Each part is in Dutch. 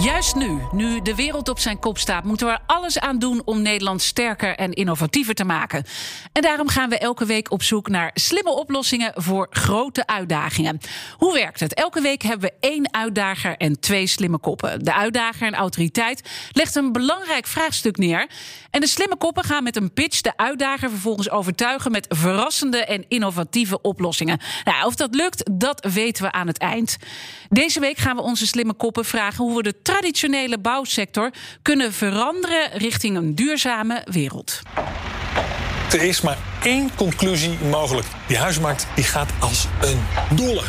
Juist nu, nu de wereld op zijn kop staat, moeten we er alles aan doen om Nederland sterker en innovatiever te maken. En daarom gaan we elke week op zoek naar slimme oplossingen voor grote uitdagingen. Hoe werkt het? Elke week hebben we één uitdager en twee slimme koppen. De uitdager en autoriteit legt een belangrijk vraagstuk neer. En de slimme koppen gaan met een pitch de uitdager vervolgens overtuigen met verrassende en innovatieve oplossingen. Nou, of dat lukt, dat weten we aan het eind. Deze week gaan we onze slimme koppen vragen hoe we de traditionele bouwsector kunnen veranderen richting een duurzame wereld. Er is maar één conclusie mogelijk. Die huismarkt die gaat als een dolle.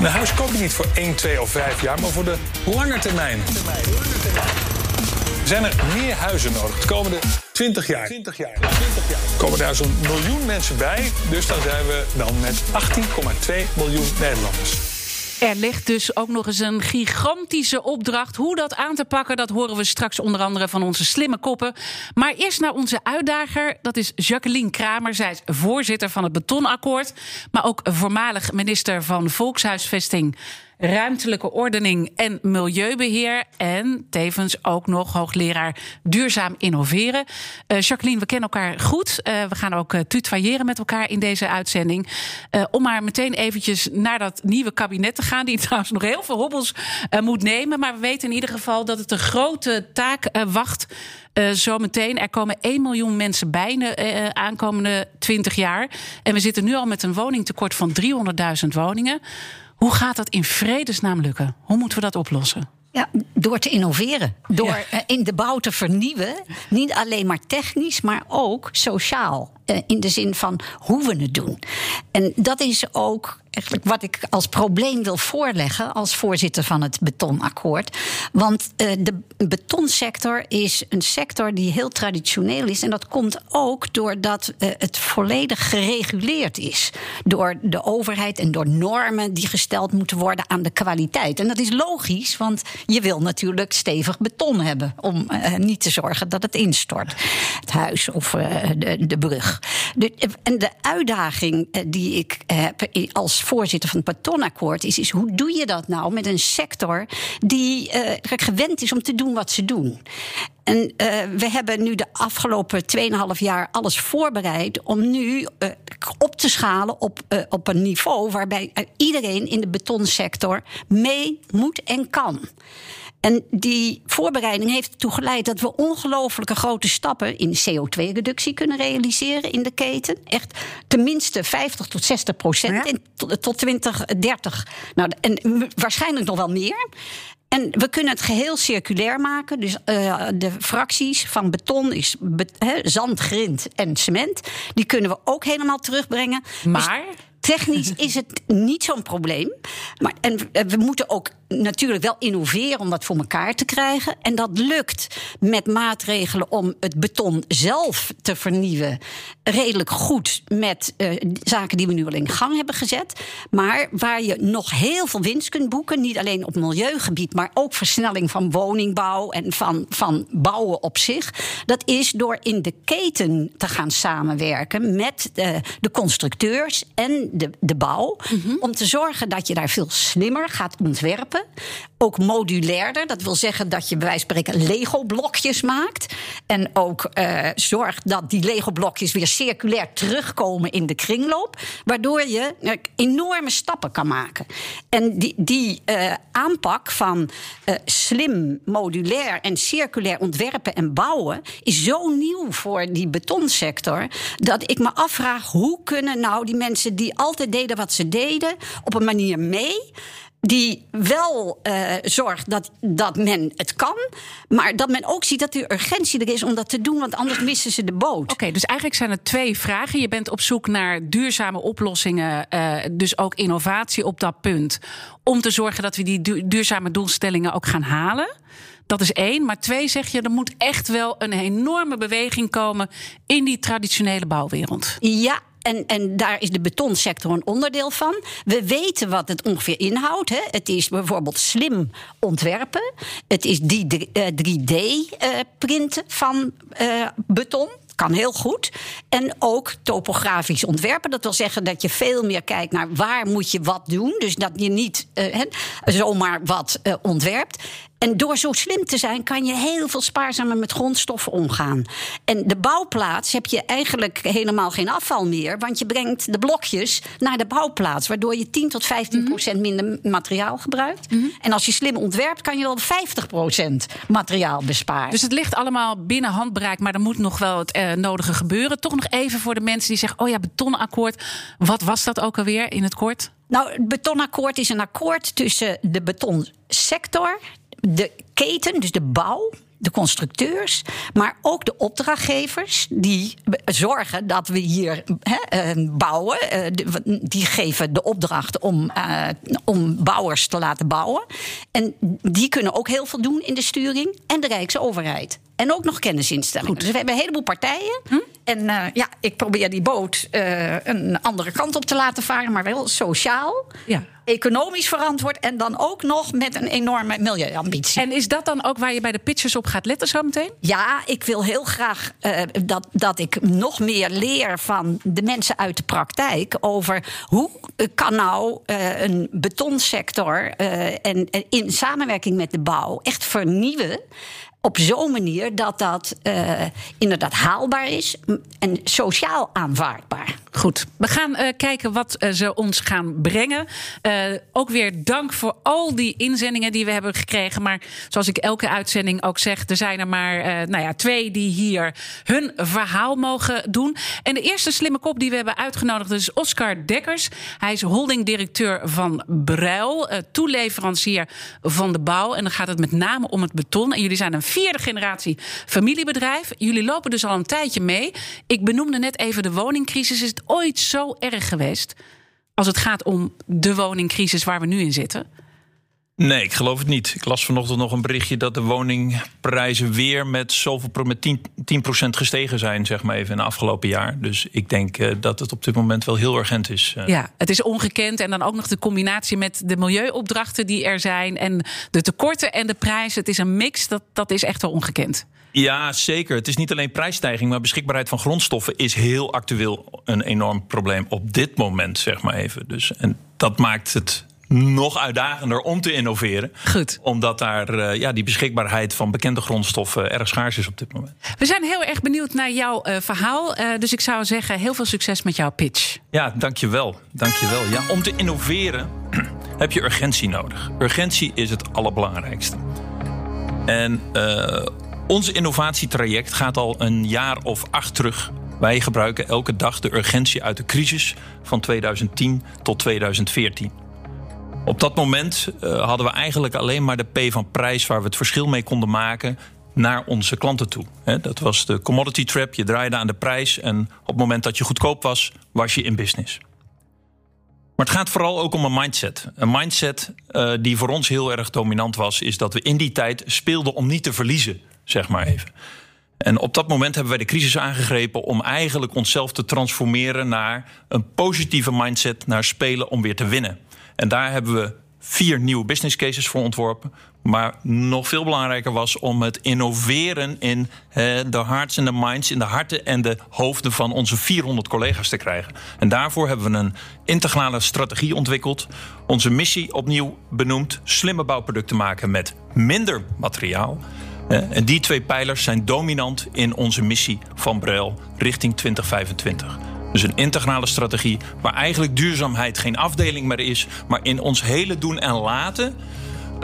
Een huis koop je niet voor 1, 2 of 5 jaar, maar voor de lange termijn. Zijn er meer huizen nodig de komende 20 jaar? 20 jaar. 20 jaar. Komen daar zo'n miljoen mensen bij, dus dan zijn we dan met 18,2 miljoen Nederlanders. Er ligt dus ook nog eens een gigantische opdracht. Hoe dat aan te pakken, dat horen we straks onder andere van onze slimme koppen. Maar eerst naar onze uitdager, dat is Jacqueline Kramer. Zij is voorzitter van het Betonakkoord, maar ook voormalig minister van Volkshuisvesting ruimtelijke ordening en milieubeheer. En tevens ook nog hoogleraar duurzaam innoveren. Uh, Jacqueline, we kennen elkaar goed. Uh, we gaan ook uh, tutoyeren met elkaar in deze uitzending. om maar meteen eventjes naar dat nieuwe kabinet te gaan. Die trouwens nog heel veel hobbels moet nemen. Maar we weten in ieder geval dat het een grote taak wacht. zometeen. Er komen 1 miljoen mensen bij de aankomende 20 jaar. En we zitten nu al met een woningtekort van 300.000 woningen. Hoe gaat dat in vredesnaam lukken? Hoe moeten we dat oplossen? Ja, door te innoveren. Door ja. in de bouw te vernieuwen. Niet alleen maar technisch, maar ook sociaal. In de zin van hoe we het doen. En dat is ook eigenlijk wat ik als probleem wil voorleggen als voorzitter van het betonakkoord. Want uh, de betonsector is een sector die heel traditioneel is. En dat komt ook doordat uh, het volledig gereguleerd is. Door de overheid en door normen die gesteld moeten worden aan de kwaliteit. En dat is logisch, want je wil natuurlijk stevig beton hebben. Om niet te zorgen dat het instort. Het huis of de, de brug. En de uitdaging die ik heb als voorzitter van het betonakkoord is, is hoe doe je dat nou met een sector die uh, gewend is om te doen wat ze doen? En we hebben nu de afgelopen 2,5 jaar alles voorbereid om nu op te schalen op, op een niveau waarbij iedereen in de betonsector mee moet en kan. En die voorbereiding heeft ertoe geleid dat we ongelooflijke grote stappen in CO2-reductie kunnen realiseren in de keten. Echt tenminste 50 tot 60 procent ja. tot, tot 2030. Nou, en waarschijnlijk nog wel meer. En we kunnen het geheel circulair maken. Dus uh, de fracties van beton is be he, zand, grind en cement. Die kunnen we ook helemaal terugbrengen. Maar. Dus technisch is het niet zo'n probleem. Maar, en we moeten ook natuurlijk wel innoveren om dat voor elkaar te krijgen. En dat lukt met maatregelen om het beton zelf te vernieuwen. Redelijk goed met uh, zaken die we nu al in gang hebben gezet. Maar waar je nog heel veel winst kunt boeken. Niet alleen op milieugebied, maar ook versnelling van woningbouw en van, van bouwen op zich. Dat is door in de keten te gaan samenwerken met de, de constructeurs en de, de bouw. Mm -hmm. Om te zorgen dat je daar veel slimmer gaat ontwerpen. Ook modulairder. Dat wil zeggen dat je bij wijze van spreken Lego-blokjes maakt. En ook uh, zorgt dat die Lego-blokjes weer circulair terugkomen in de kringloop. Waardoor je uh, enorme stappen kan maken. En die, die uh, aanpak van slim, modulair en circulair ontwerpen en bouwen is zo nieuw voor die betonsector. Dat ik me afvraag hoe kunnen nou die mensen die altijd deden wat ze deden, op een manier mee die wel uh, zorgt dat, dat men het kan. Maar dat men ook ziet dat er urgentie er is om dat te doen. Want anders missen ze de boot. Oké, okay, dus eigenlijk zijn er twee vragen. Je bent op zoek naar duurzame oplossingen. Uh, dus ook innovatie op dat punt. Om te zorgen dat we die du duurzame doelstellingen ook gaan halen. Dat is één. Maar twee, zeg je, er moet echt wel een enorme beweging komen in die traditionele bouwwereld. Ja, En, en daar is de betonsector een onderdeel van. We weten wat het ongeveer inhoudt. Hè. Het is bijvoorbeeld slim ontwerpen. Het is die 3D-printen van uh, beton kan heel goed. En ook topografisch ontwerpen. Dat wil zeggen dat je veel meer kijkt naar waar moet je wat doen. Dus dat je niet zomaar wat ontwerpt. En door zo slim te zijn, kan je heel veel spaarzamer met grondstoffen omgaan. En de bouwplaats heb je eigenlijk helemaal geen afval meer. Want je brengt de blokjes naar de bouwplaats. Waardoor je 10 tot 15 Mhm. procent minder materiaal gebruikt. En als je slim ontwerpt, kan je wel 50 procent materiaal besparen. Dus het ligt allemaal binnen handbereik, maar er moet nog wel het uh, nodige gebeuren. Toch nog even voor de mensen die zeggen: oh ja, betonakkoord. Wat was dat ook alweer in het kort? Nou, het betonakkoord is een akkoord tussen de betonsector, de keten, dus de bouw, de constructeurs, maar ook de opdrachtgevers die zorgen dat we hier he, uh, bouwen. Uh, die geven de opdracht om, uh, om bouwers te laten bouwen. En die kunnen ook heel veel doen in de sturing. En de Rijksoverheid. En ook nog kennisinstellingen. Goed. Dus we hebben een heleboel partijen. Hm? En uh, ja, ik probeer die boot uh, een andere kant op te laten varen, maar wel sociaal. Ja. Economisch verantwoord en dan ook nog met een enorme milieuambitie. En is dat dan ook waar je bij de pitches op gaat letten zo meteen? Ja, ik wil heel graag uh, dat, dat ik nog meer leer van de mensen uit de praktijk over hoe kan nou een betonsector en in samenwerking met de bouw echt vernieuwen op zo'n manier dat dat uh, inderdaad haalbaar is en sociaal aanvaardbaar. Goed, we gaan uh, kijken wat uh, ze ons gaan brengen. ook weer dank voor al die inzendingen die we hebben gekregen. Maar zoals ik elke uitzending ook zeg, er zijn er maar nou ja, twee die hier hun verhaal mogen doen. En de eerste slimme kop die we hebben uitgenodigd is Oscar Dekkers. Hij is holdingdirecteur van Bruil, toeleverancier van de bouw. En dan gaat het met name om het beton. En jullie zijn een vierde generatie familiebedrijf. Jullie lopen dus al een tijdje mee. Ik benoemde net even de woningcrisis. Is het ooit zo erg geweest als het gaat om de woningcrisis waar we nu in zitten? Nee, ik geloof het niet. Ik las vanochtend nog een berichtje dat de woningprijzen weer met zoveel met 10, 10 gestegen zijn, zeg maar even, in het afgelopen jaar. Dus ik denk uh, dat het op dit moment wel heel urgent is. Uh. Ja, het is ongekend. En dan ook nog de combinatie met de milieuopdrachten die er zijn. En de tekorten en de prijzen. Het is een mix. Dat, dat is echt wel ongekend. Ja, zeker. Het is niet alleen prijsstijging, maar beschikbaarheid van grondstoffen is heel actueel een enorm probleem op dit moment, zeg maar even. Dus, en dat maakt het nog uitdagender om te innoveren. Goed. Omdat daar uh, ja, die beschikbaarheid van bekende grondstoffen erg schaars is op dit moment. We zijn heel erg benieuwd naar jouw uh, verhaal. Uh, dus ik zou zeggen, heel veel succes met jouw pitch. Ja, dankjewel. dankjewel. Ja, om te innoveren heb je urgentie nodig. Urgentie is het allerbelangrijkste. En ons innovatietraject gaat al een jaar of acht terug. Wij gebruiken elke dag de urgentie uit de crisis van 2010 tot 2014. Op dat moment uh, hadden we eigenlijk alleen maar de P van prijs waar we het verschil mee konden maken naar onze klanten toe. Dat was de commodity trap. Je draaide aan de prijs en op het moment dat je goedkoop was, was je in business. Maar het gaat vooral ook om een mindset. Een mindset uh, die voor ons heel erg dominant was, is dat we in die tijd speelden om niet te verliezen, zeg maar even. En op dat moment hebben wij de crisis aangegrepen om eigenlijk onszelf te transformeren naar een positieve mindset, naar spelen om weer te winnen. En daar hebben we vier nieuwe business cases voor ontworpen. Maar nog veel belangrijker was om het innoveren in de hearts en de minds, in de harten en de hoofden van onze 400 collega's te krijgen. En daarvoor hebben we een integrale strategie ontwikkeld. Onze missie opnieuw benoemd: slimme bouwproducten maken met minder materiaal. En die twee pijlers zijn dominant in onze missie van Brel richting 2025. Dus een integrale strategie waar eigenlijk duurzaamheid geen afdeling meer is, maar in ons hele doen en laten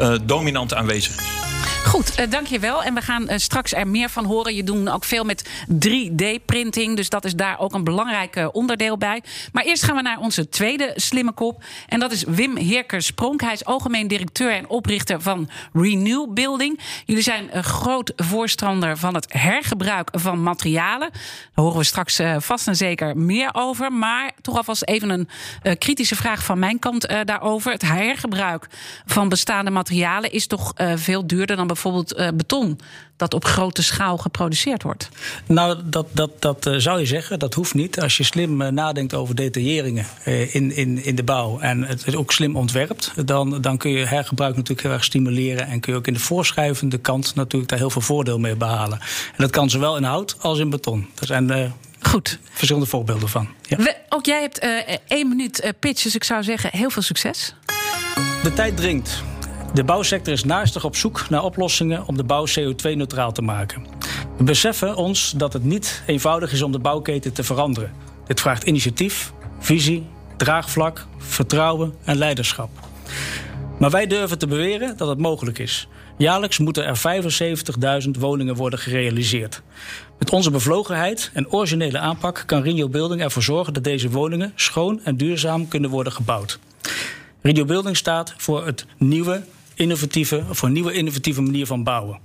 uh, dominant aanwezig is. Goed, uh, dankjewel. En we gaan uh, straks er meer van horen. Je doet ook veel met 3D-printing. Dus dat is daar ook een belangrijk uh, onderdeel bij. Maar eerst gaan we naar onze tweede slimme kop. En dat is Wim Heerkers-Pronk. Hij is algemeen directeur en oprichter van Renew Building. Jullie zijn een groot voorstander van het hergebruik van materialen. Daar horen we straks vast en zeker meer over. Maar toch alvast even een kritische vraag van mijn kant daarover. Het hergebruik van bestaande materialen is toch veel duurder dan bijvoorbeeld uh, beton dat op grote schaal geproduceerd wordt? Nou, dat, dat, dat uh, zou je zeggen. Dat hoeft niet. Als je slim uh, nadenkt over detailleringen in, in, in de bouw en het, het, ook slim ontwerpt, dan, dan kun je hergebruik natuurlijk heel erg stimuleren en kun je ook in de voorschrijvende kant natuurlijk daar heel veel voordeel mee behalen. En dat kan zowel in hout als in beton. Er zijn Goed. Verschillende voorbeelden van. Ja. We, ook jij hebt één minuut pitch, dus ik zou zeggen heel veel succes. De tijd dringt. De bouwsector is naastig op zoek naar oplossingen om de bouw CO2-neutraal te maken. We beseffen ons dat het niet eenvoudig is om de bouwketen te veranderen. Dit vraagt initiatief, visie, draagvlak, vertrouwen en leiderschap. Maar wij durven te beweren dat het mogelijk is. Jaarlijks moeten er 75.000 woningen worden gerealiseerd. Met onze bevlogenheid en originele aanpak kan Rio Building ervoor zorgen dat deze woningen schoon en duurzaam kunnen worden gebouwd. Rio Building staat voor, het nieuwe, innovatieve, voor een nieuwe innovatieve manier van bouwen.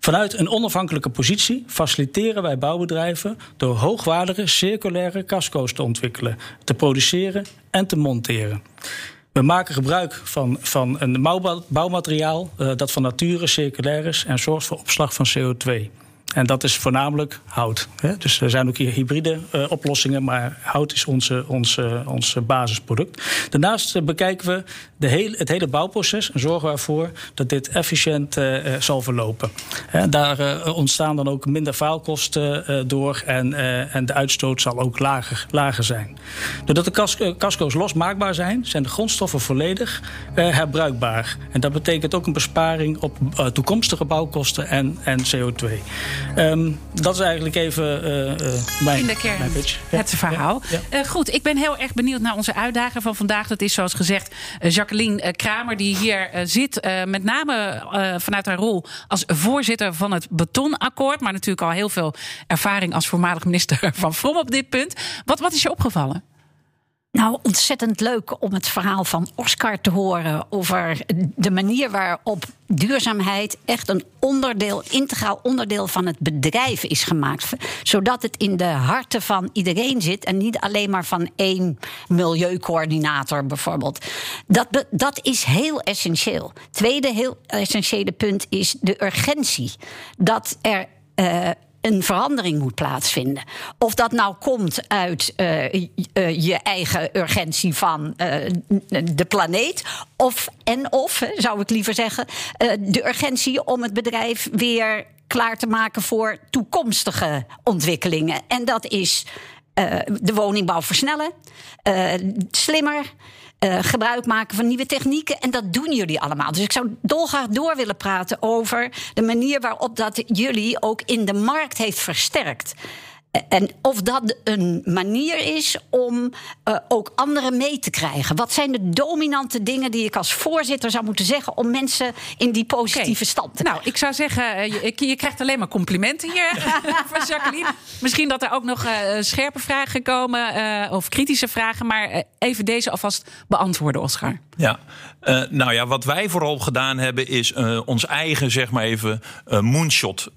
Vanuit een onafhankelijke positie faciliteren wij bouwbedrijven door hoogwaardige circulaire casco's te ontwikkelen, te produceren en te monteren. We maken gebruik van, van een bouwmateriaal uh, dat van nature circulair is en zorgt voor opslag van CO2. En dat is voornamelijk hout. Hè? Dus er zijn ook hier hybride uh, oplossingen, maar hout is onze, onze, onze basisproduct. Daarnaast uh, bekijken we de het hele bouwproces en zorgen we ervoor dat dit efficiënt uh, zal verlopen. Daar ontstaan dan ook minder faalkosten door en, en de uitstoot zal ook lager, lager zijn. Doordat de cas casco's losmaakbaar zijn, zijn de grondstoffen volledig herbruikbaar. En dat betekent ook een besparing op toekomstige bouwkosten en, en CO2. Um, dat is eigenlijk even uh, mijn, In de kern, mijn pitch. Het verhaal. Ja. Uh, goed, ik ben heel erg benieuwd naar onze uitdager van vandaag. Dat is zoals gezegd Jacqueline Kramer, die hier zit. met name vanuit haar rol als voorzitter van het Betonakkoord. Maar natuurlijk al heel veel ervaring als voormalig minister van Vrom op dit punt. Wat, wat is je opgevallen? Nou, ontzettend leuk om het verhaal van Oscar te horen over de manier waarop duurzaamheid echt een onderdeel, integraal onderdeel van het bedrijf is gemaakt. Zodat het in de harten van iedereen zit en niet alleen maar van één milieucoördinator bijvoorbeeld. Dat, dat is heel essentieel. Tweede heel essentiële punt is de urgentie. Dat er uh, een verandering moet plaatsvinden. Of dat nou komt uit uh, uh, je eigen urgentie van uh, de planeet. Of en of, zou ik liever zeggen, de urgentie om het bedrijf weer klaar te maken voor toekomstige ontwikkelingen. En dat is de woningbouw versnellen, slimmer. Uh, gebruik maken van nieuwe technieken. En dat doen jullie allemaal. Dus ik zou dolgraag door willen praten over de manier waarop dat jullie ook in de markt heeft versterkt. En of dat een manier is om uh, ook anderen mee te krijgen. Wat zijn de dominante dingen die ik als voorzitter zou moeten zeggen om mensen in die positieve okay. stand te Nou, ik zou zeggen, je, je krijgt alleen maar complimenten hier van Jacqueline. Misschien dat er ook nog uh, scherpe vragen komen uh, of kritische vragen, maar even deze alvast beantwoorden, Oscar. Ja, uh, nou ja, wat wij vooral gedaan hebben is uh, ons eigen, zeg maar even, uh, moonshot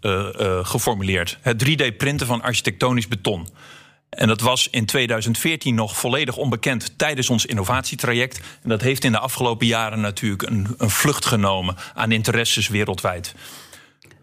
geformuleerd. Het 3D-printen van beton. En dat was in 2014 nog volledig onbekend tijdens ons innovatietraject. En dat heeft in de afgelopen jaren natuurlijk een, een vlucht genomen aan interesses wereldwijd.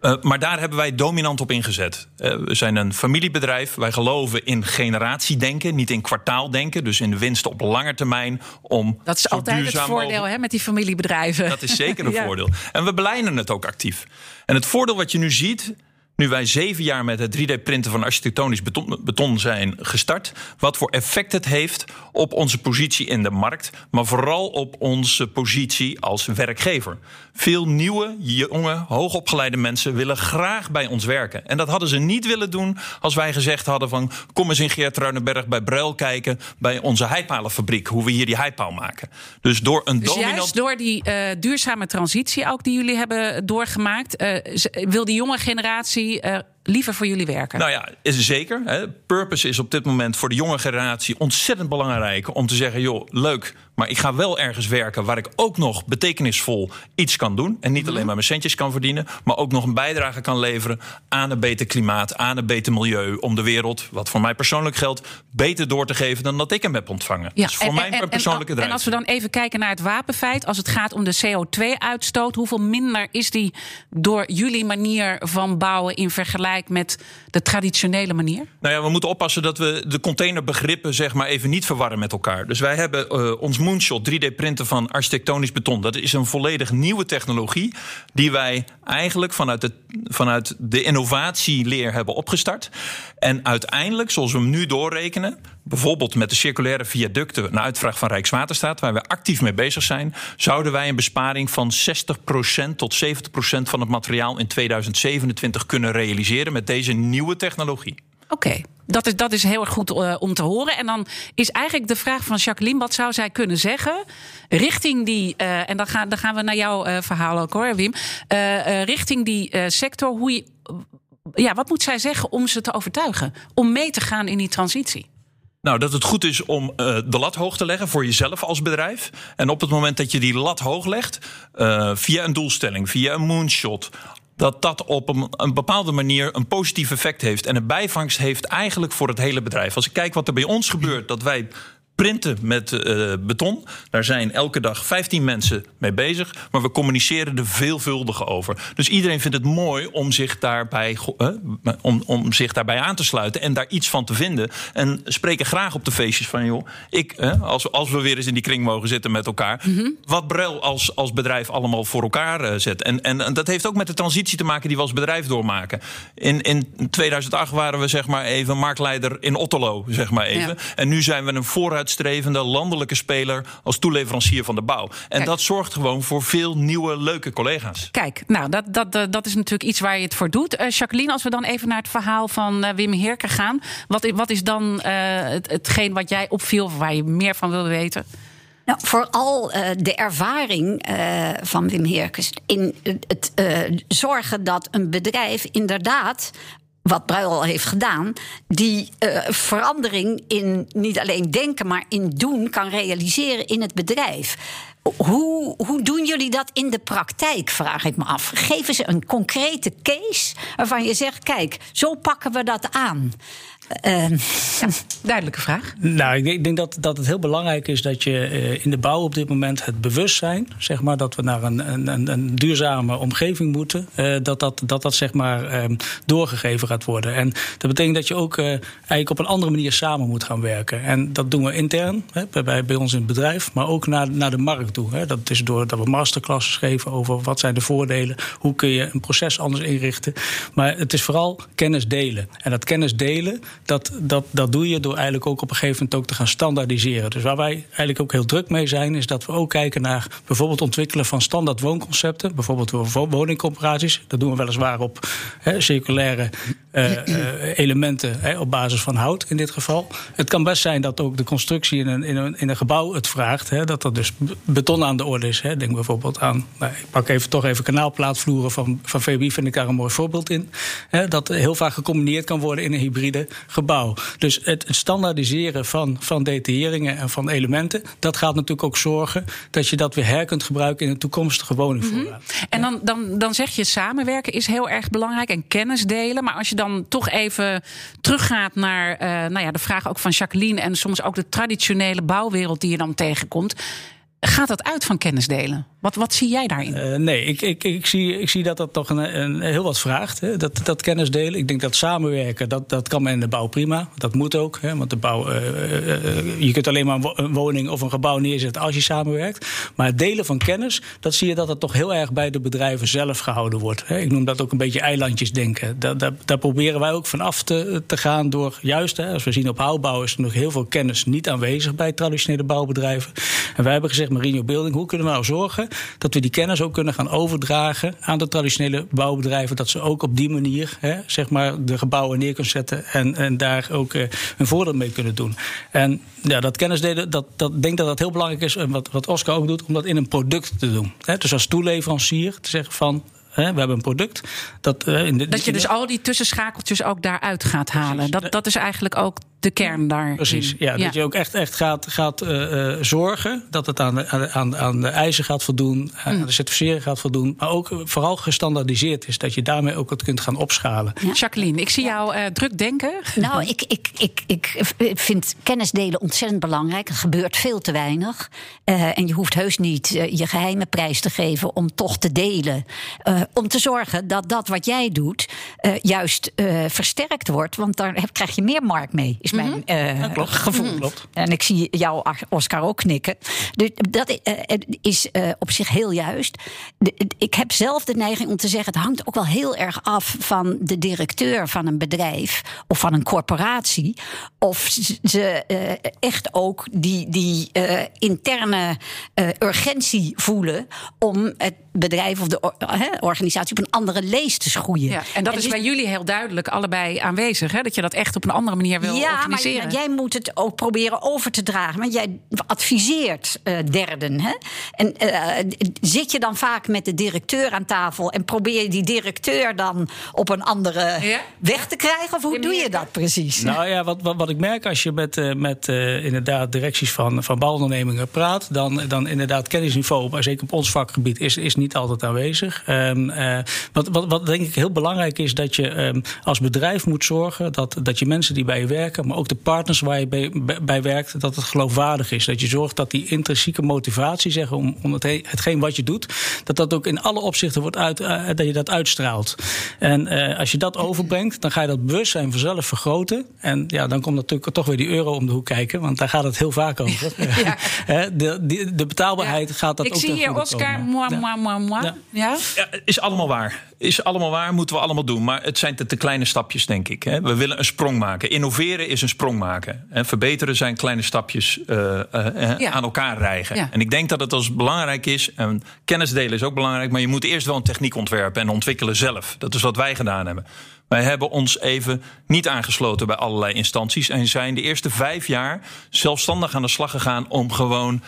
Uh, maar daar hebben wij dominant op ingezet. Uh, we zijn een familiebedrijf. Wij geloven in generatiedenken, niet in kwartaaldenken. Dus in de winst op lange termijn. Om dat is altijd het voordeel hè, met die familiebedrijven. Dat is zeker een ja. voordeel. En we beleiden het ook actief. En het voordeel wat je nu ziet nu wij zeven jaar met het 3D-printen van architectonisch beton, beton, zijn gestart, wat voor effect het heeft op onze positie in de markt, maar vooral op onze positie als werkgever. Veel nieuwe, jonge, hoogopgeleide mensen willen graag bij ons werken. En dat hadden ze niet willen doen als wij gezegd hadden van kom eens in Geert Ruinenberg bij Bruil kijken bij onze heipalenfabriek, hoe we hier die heipaal maken. Dus door een dus dominant... juist door die uh, duurzame transitie ook die jullie hebben doorgemaakt, uh, wil die jonge generatie uh, liever voor jullie werken? Nou ja, is zeker. Hè. Purpose is op dit moment voor de jonge generatie ontzettend belangrijk om te zeggen: joh, leuk, maar ik ga wel ergens werken waar ik ook nog betekenisvol iets kan doen. En niet Mhm. alleen maar mijn centjes kan verdienen, maar ook nog een bijdrage kan leveren aan een beter klimaat, aan een beter milieu. Om de wereld, wat voor mij persoonlijk geldt, beter door te geven dan dat ik hem heb ontvangen. Ja, voor en- mij en- een persoonlijke en, en als we dan even kijken naar het wapenfeit, als het gaat om de CO2-uitstoot, hoeveel minder is die door jullie manier van bouwen in met de traditionele manier? Nou ja, we moeten oppassen dat we de containerbegrippen zeg maar even niet verwarren met elkaar. Dus wij hebben eh, ons Moonshot 3D-printen van architectonisch beton. Dat is een volledig nieuwe technologie die wij eigenlijk vanuit de, vanuit de innovatieleer hebben opgestart. En uiteindelijk, zoals we hem nu doorrekenen, bijvoorbeeld met de circulaire viaducten, een uitvraag van Rijkswaterstaat, waar we actief mee bezig zijn, zouden wij een besparing van 60% tot 70% van het materiaal in 2027 kunnen realiseren met deze nieuwe technologie. Oké, dat, is, dat is heel erg goed eh, om te horen. En dan is eigenlijk de vraag van Jacqueline: wat zou zij kunnen zeggen richting die. eh, en dan gaan, dan gaan we naar jouw eh, verhaal ook hoor, Wim. Richting die sector. Hoe je, ja, wat moet zij zeggen om ze te overtuigen? Om mee te gaan in die transitie? Nou, dat het goed is om de lat hoog te leggen voor jezelf als bedrijf. En op het moment dat je die lat hoog legt, via een doelstelling, via een moonshot. Dat dat op een, bepaalde manier een positief effect heeft. En een bijvangst heeft eigenlijk voor het hele bedrijf. Als ik kijk wat er bij ons gebeurt, dat wij printen met eh, beton. Daar zijn elke dag 15 mensen mee bezig. Maar we communiceren er veelvuldig over. Dus iedereen vindt het mooi om zich daarbij, eh, om, om zich daarbij aan te sluiten. En daar iets van te vinden. En spreken graag op de feestjes van... joh, ik, eh, als, als we weer eens in die kring mogen zitten met elkaar... wat Brel als, als bedrijf allemaal voor elkaar zet. En, en, en dat heeft ook met de transitie te maken die we als bedrijf doormaken. In, in 2008 waren we zeg maar even marktleider in Otterlo, zeg maar even. Ja. En nu zijn we een vooruitstrevende landelijke speler als toeleverancier van de bouw. En Kijk. dat zorgt gewoon voor veel nieuwe, leuke collega's. Kijk, nou, dat, dat, dat is natuurlijk iets waar je het voor doet. Eh, Jacqueline, als we dan even naar het verhaal van eh, Wim Heerken gaan. Wat, wat is dan eh, het, hetgeen wat jij opviel, of waar je meer van wil weten? Nou, vooral eh, de ervaring eh, van Wim Heerkens in het eh, zorgen dat een bedrijf inderdaad. Wat Bruil heeft gedaan, die eh, verandering in niet alleen denken, maar in doen kan realiseren in het bedrijf. Hoe, hoe doen jullie dat in de praktijk, vraag ik me af. Geven ze een concrete case waarvan je zegt: kijk, zo pakken we dat aan. Eh, Duidelijke vraag. Nou, ik denk, ik denk dat, dat het heel belangrijk is dat je eh, in de bouw op dit moment het bewustzijn, zeg maar, dat we naar een, een, een, een duurzame omgeving moeten, eh, dat, dat, dat dat zeg maar ehm, doorgegeven gaat worden. En dat betekent dat je ook eh, eigenlijk op een andere manier samen moet gaan werken. En dat doen we intern, hè, bij- bij, bij ons in het bedrijf, maar ook naar, naar de markt toe. Hè. Dat is door dat we masterclasses geven over wat zijn de voordelen, hoe kun je een proces anders inrichten. Maar het is vooral kennis delen. En dat kennis delen, dat, dat, dat doe je door eigenlijk ook op een gegeven moment ook te gaan standaardiseren. Dus waar wij eigenlijk ook heel druk mee zijn, is dat we ook kijken naar bijvoorbeeld ontwikkelen van standaard woonconcepten. Bijvoorbeeld door wo- woningcorporaties. Dat doen we weliswaar op circulaire elementen hè, op basis van hout in dit geval. Het kan best zijn dat ook de constructie in een, in een, in een gebouw het vraagt. Hè, dat er dus be- beton aan de orde is. Hè. Denk bijvoorbeeld aan, nou, ik pak even, toch even kanaalplaatvloeren van, van VBI, vind ik daar een mooi voorbeeld in. Hè, dat heel vaak gecombineerd kan worden in een hybride gebouw. Dus het, standaardiseren van, van detailleringen en van elementen, dat gaat natuurlijk ook zorgen dat je dat weer her kunt gebruiken in een toekomstige woningvoorraad. En dan, dan, dan zeg je samenwerken is heel erg belangrijk en kennis delen. Maar als je dan toch even teruggaat naar eh, nou ja, de vraag ook van Jacqueline en soms ook de traditionele bouwwereld die je dan tegenkomt. Gaat dat uit van kennis delen? Wat, wat zie jij daarin? Eh, nee, ik, ik, ik, zie, ik zie dat dat toch een, een, heel wat vraagt. Hè? Dat, dat kennis delen. Ik denk dat samenwerken, dat, dat kan men in de bouw prima. Dat moet ook. Hè? Want de bouw, eh, eh, je kunt alleen maar een wo- een woning of een gebouw neerzetten als je samenwerkt. Maar het delen van kennis, dat zie je dat het toch heel erg bij de bedrijven zelf gehouden wordt. Hè? Ik noem dat ook een beetje eilandjes denken. Daar proberen wij ook van af te, te gaan door juist, hè, als we zien op houtbouw is er nog heel veel kennis niet aanwezig bij traditionele bouwbedrijven. En wij hebben gezegd, Marino Building, hoe kunnen we nou zorgen dat we die kennis ook kunnen gaan overdragen aan de traditionele bouwbedrijven. Dat ze ook op die manier hè, zeg maar, de gebouwen neer kunnen zetten en, en daar ook eh, een voordeel mee kunnen doen. En ja, dat kennisdelen, dat, dat ik denk dat dat heel belangrijk is. En wat, wat Oscar ook doet, om dat in een product te doen. Hè, dus als toeleverancier te zeggen van. We hebben een product. Dat, uh, in de, dat je dus al die tussenschakeltjes ook daaruit gaat halen. Dat, dat is eigenlijk ook de kern daar. Precies, ja, Dat je ook echt, echt gaat, gaat uh, zorgen dat het aan de, aan, aan de eisen gaat voldoen, aan mm. de certificering gaat voldoen. Maar ook vooral gestandaardiseerd is. Dat je daarmee ook wat kunt gaan opschalen. Jacqueline, ik zie jou uh, druk denken. Nou, ik, ik, ik, ik vind kennis delen ontzettend belangrijk. Er gebeurt veel te weinig. Uh, en je hoeft heus niet je geheime prijs te geven om toch te delen. om te zorgen dat dat wat jij doet juist versterkt wordt. Want daar krijg je meer markt mee. Is mijn uh, klopt. gevoel. Mhm. Klopt. En ik zie jou, Oscar, ook knikken. Dus dat uh, is uh, op zich heel juist. De, ik heb zelf de neiging om te zeggen: het hangt ook wel heel erg af van de directeur van een bedrijf of van een corporatie. Of ze echt ook die, die interne urgentie voelen om het bedrijf of de organisatie op een andere lees te schroeien. Ja, en dat is dus bij jullie heel duidelijk allebei aanwezig, hè? dat je dat echt op een andere manier wil ja, organiseren. Maar jij moet het ook proberen over te dragen, want jij adviseert uh, derden. Hè? En uh, zit je dan vaak met de directeur aan tafel en probeer je die directeur dan op een andere ja? weg te krijgen? Of hoe doe je dat precies? Nou ja, wat, wat, wat ik merk als je met, uh, met inderdaad directies van, van bouwondernemingen praat, dan, dan inderdaad kennisniveau, maar zeker op ons vakgebied, is, is niet altijd aanwezig. Um, wat, wat, wat denk ik heel belangrijk is, dat je um, als bedrijf moet zorgen dat, dat je mensen die bij je werken, maar ook de partners waar je bij, bij werkt, dat het geloofwaardig is. Dat je zorgt dat die intrinsieke motivatie, zeggen, om, om het, hetgeen wat je doet, dat dat ook in alle opzichten wordt uit, dat je dat uitstraalt. En als je dat overbrengt, dan ga je dat bewustzijn vanzelf vergroten. En ja, dan komt natuurlijk toch weer die euro om de hoek kijken, want daar gaat het heel vaak over. ja. de, de, de, betaalbaarheid ja. gaat dat ik ook Ik zie hier Oscar, moi, moi, moi, ja. ja. is allemaal waar. Is allemaal waar, moeten we allemaal doen. Maar het zijn te, te kleine stapjes, denk ik. Hè. We willen een sprong maken. Innoveren is een sprong maken. En verbeteren zijn kleine stapjes uh, uh, aan elkaar rijgen. En ik denk dat het als belangrijk is. En kennis delen is ook belangrijk. Maar je moet eerst wel een techniek ontwerpen en ontwikkelen zelf. Dat is wat wij gedaan hebben. Wij hebben ons even niet aangesloten bij allerlei instanties. En zijn de eerste vijf jaar zelfstandig aan de slag gegaan om gewoon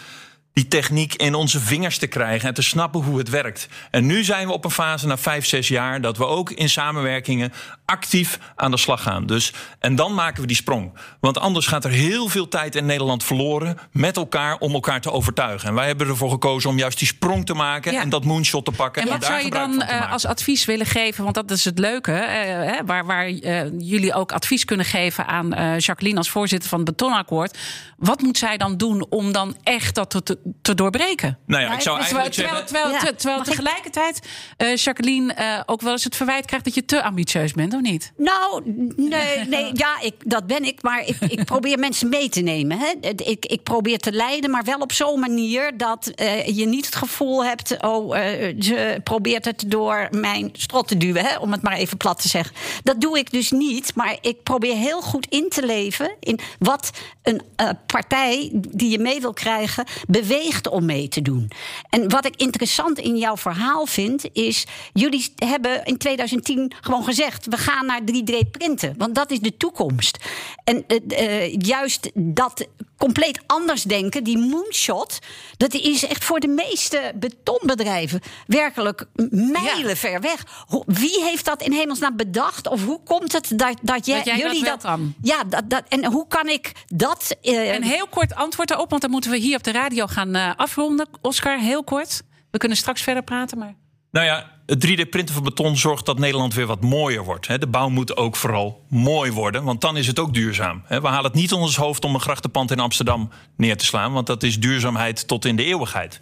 die techniek in onze vingers te krijgen en te snappen hoe het werkt. En nu zijn we op een fase na vijf, zes jaar dat we ook in samenwerkingen actief aan de slag gaan. Dus, en dan maken we die sprong. Want anders gaat er heel veel tijd in Nederland verloren met elkaar om elkaar te overtuigen. En wij hebben ervoor gekozen om juist die sprong te maken en dat moonshot te pakken. En wat zou je dan uh, als advies willen geven? Want dat is het leuke, uh, waar, waar uh, jullie ook advies kunnen geven aan Jacqueline als voorzitter van het Betonakkoord. Wat moet zij dan doen om dan echt dat te, te doorbreken? Nou ja, ik zou eigenlijk terwijl, zeggen... Terwijl, terwijl, terwijl tegelijkertijd Jacqueline ook wel eens het verwijt krijgt dat je te ambitieus bent niet? Nou, nee, nee ja, ik, dat ben ik. Maar ik, ik probeer mensen mee te nemen. Hè. Ik, ik probeer te leiden, maar wel op zo'n manier dat uh, je niet het gevoel hebt. Oh, uh, ze probeert het door mijn strot te duwen, hè, om het maar even plat te zeggen. Dat doe ik dus niet. Maar ik probeer heel goed in te leven in wat een uh, partij die je mee wil krijgen beweegt om mee te doen. En wat ik interessant in jouw verhaal vind, is: jullie hebben in 2010 gewoon gezegd: we gaan naar 3D-printen. Want dat is de toekomst. En uh, juist dat compleet anders denken, die moonshot, dat is echt voor de meeste betonbedrijven werkelijk mijlen ver weg. Wie heeft dat in hemelsnaam bedacht? Of hoe komt het dat, dat, jij, dat jullie dat. dat ja, dat, dat, en hoe kan ik dat. Uh, een heel kort antwoord daarop, want dan moeten we hier op de radio gaan uh, afronden. Oscar, heel kort. We kunnen straks verder praten, maar. Nou ja, het 3D-printen van beton zorgt dat Nederland weer wat mooier wordt. De bouw moet ook vooral mooi worden, want dan is het ook duurzaam. We halen het niet onder ons hoofd om een grachtenpand in Amsterdam neer te slaan, want dat is duurzaamheid tot in de eeuwigheid.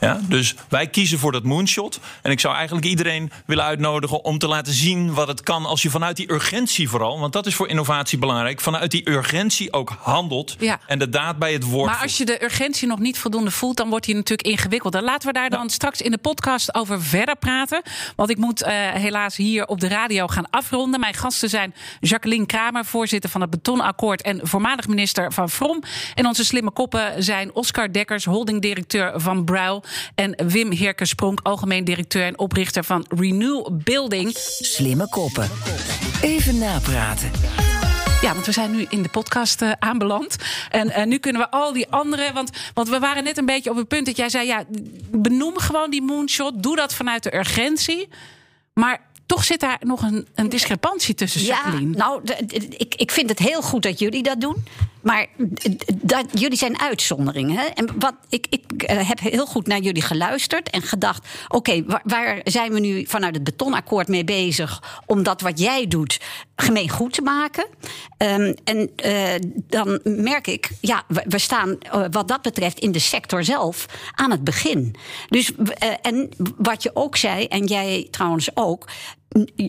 Ja, dus wij kiezen voor dat moonshot. En ik zou eigenlijk iedereen willen uitnodigen om te laten zien wat het kan als je vanuit die urgentie vooral, want dat is voor innovatie belangrijk, vanuit die urgentie ook handelt ja. en de daad bij het woord. Maar als je de urgentie nog niet voldoende voelt, dan wordt die natuurlijk ingewikkeld. Dan laten we daar dan straks in de podcast over verder praten. Want ik moet uh, helaas hier op de radio gaan afronden. Mijn gasten zijn Jacqueline Kramer, voorzitter van het Betonakkoord en voormalig minister van Vrom. En onze slimme koppen zijn Oscar Dekkers, holdingdirecteur van Bruil. En Wim Heerkespronk, algemeen directeur en oprichter van Renew Building. Slimme koppen. Even napraten. Ja, want we zijn nu in de podcast uh, aanbeland. En uh, nu kunnen we al die andere. Want, want we waren net een beetje op het punt dat jij zei: ja, benoem gewoon die moonshot. Doe dat vanuit de urgentie. Maar toch zit daar nog een, een discrepantie tussen, Jacqueline. Ja, nou, ik, ik vind het heel goed dat jullie dat doen. Maar dat, jullie zijn uitzonderingen. En wat, ik, ik eh, heb heel goed naar jullie geluisterd en gedacht: oké, waar, waar zijn we nu vanuit het betonakkoord mee bezig om dat wat jij doet gemeen goed te maken? Ehm, en eh, dan merk ik, ja, we, staan eh, wat dat betreft in de sector zelf aan het begin. Dus, en wat je ook zei, en jij trouwens ook.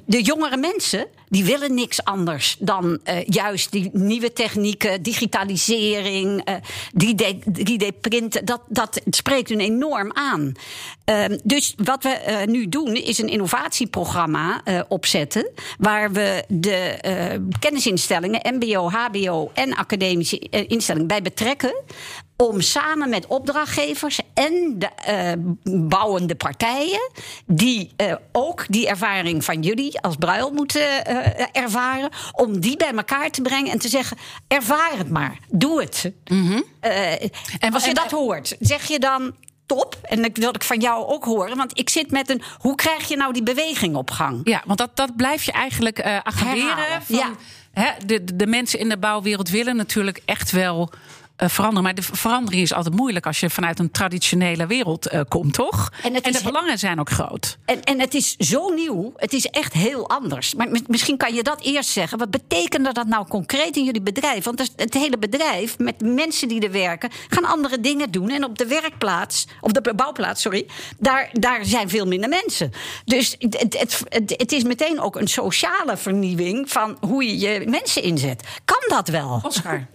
De jongere mensen die willen niks anders dan eh, juist die nieuwe technieken, digitalisering, eh 3D, 3D-printen. Dat, dat spreekt hun enorm aan. Ehm, dus wat we eh, nu doen is een innovatieprogramma eh, opzetten. Waar we de eh, kennisinstellingen, MBO, HBO en academische instellingen bij betrekken om samen met opdrachtgevers en de bouwende partijen, die ook die ervaring van jullie als bruil moeten ervaren, om die bij elkaar te brengen en te zeggen: ervaar het maar, doe het. Eh, en als je en- dat hoort, zeg je dan. Top. En dat wil ik van jou ook horen. Want ik zit met een. Hoe krijg je nou die beweging op gang? Ja, want dat, dat blijf je eigenlijk. Herhalen, Van, ja. hè, de, de- mensen in de bouwwereld willen natuurlijk echt wel veranderen. Maar de verandering is altijd moeilijk als je vanuit een traditionele wereld eh, komt, toch? En de is- belangen zijn ook groot. En, en het is zo nieuw, het is echt heel anders. Maar mi- misschien kan je dat eerst zeggen. Wat betekende dat nou concreet in jullie bedrijf? Want het, hele bedrijf, met mensen die er werken, gaan andere dingen doen. En op de werkplaats, of de bouwplaats, sorry, daar, daar zijn veel minder mensen. Dus het, het- het is meteen ook een sociale vernieuwing van hoe je je mensen inzet. Kan dat wel? Oscar.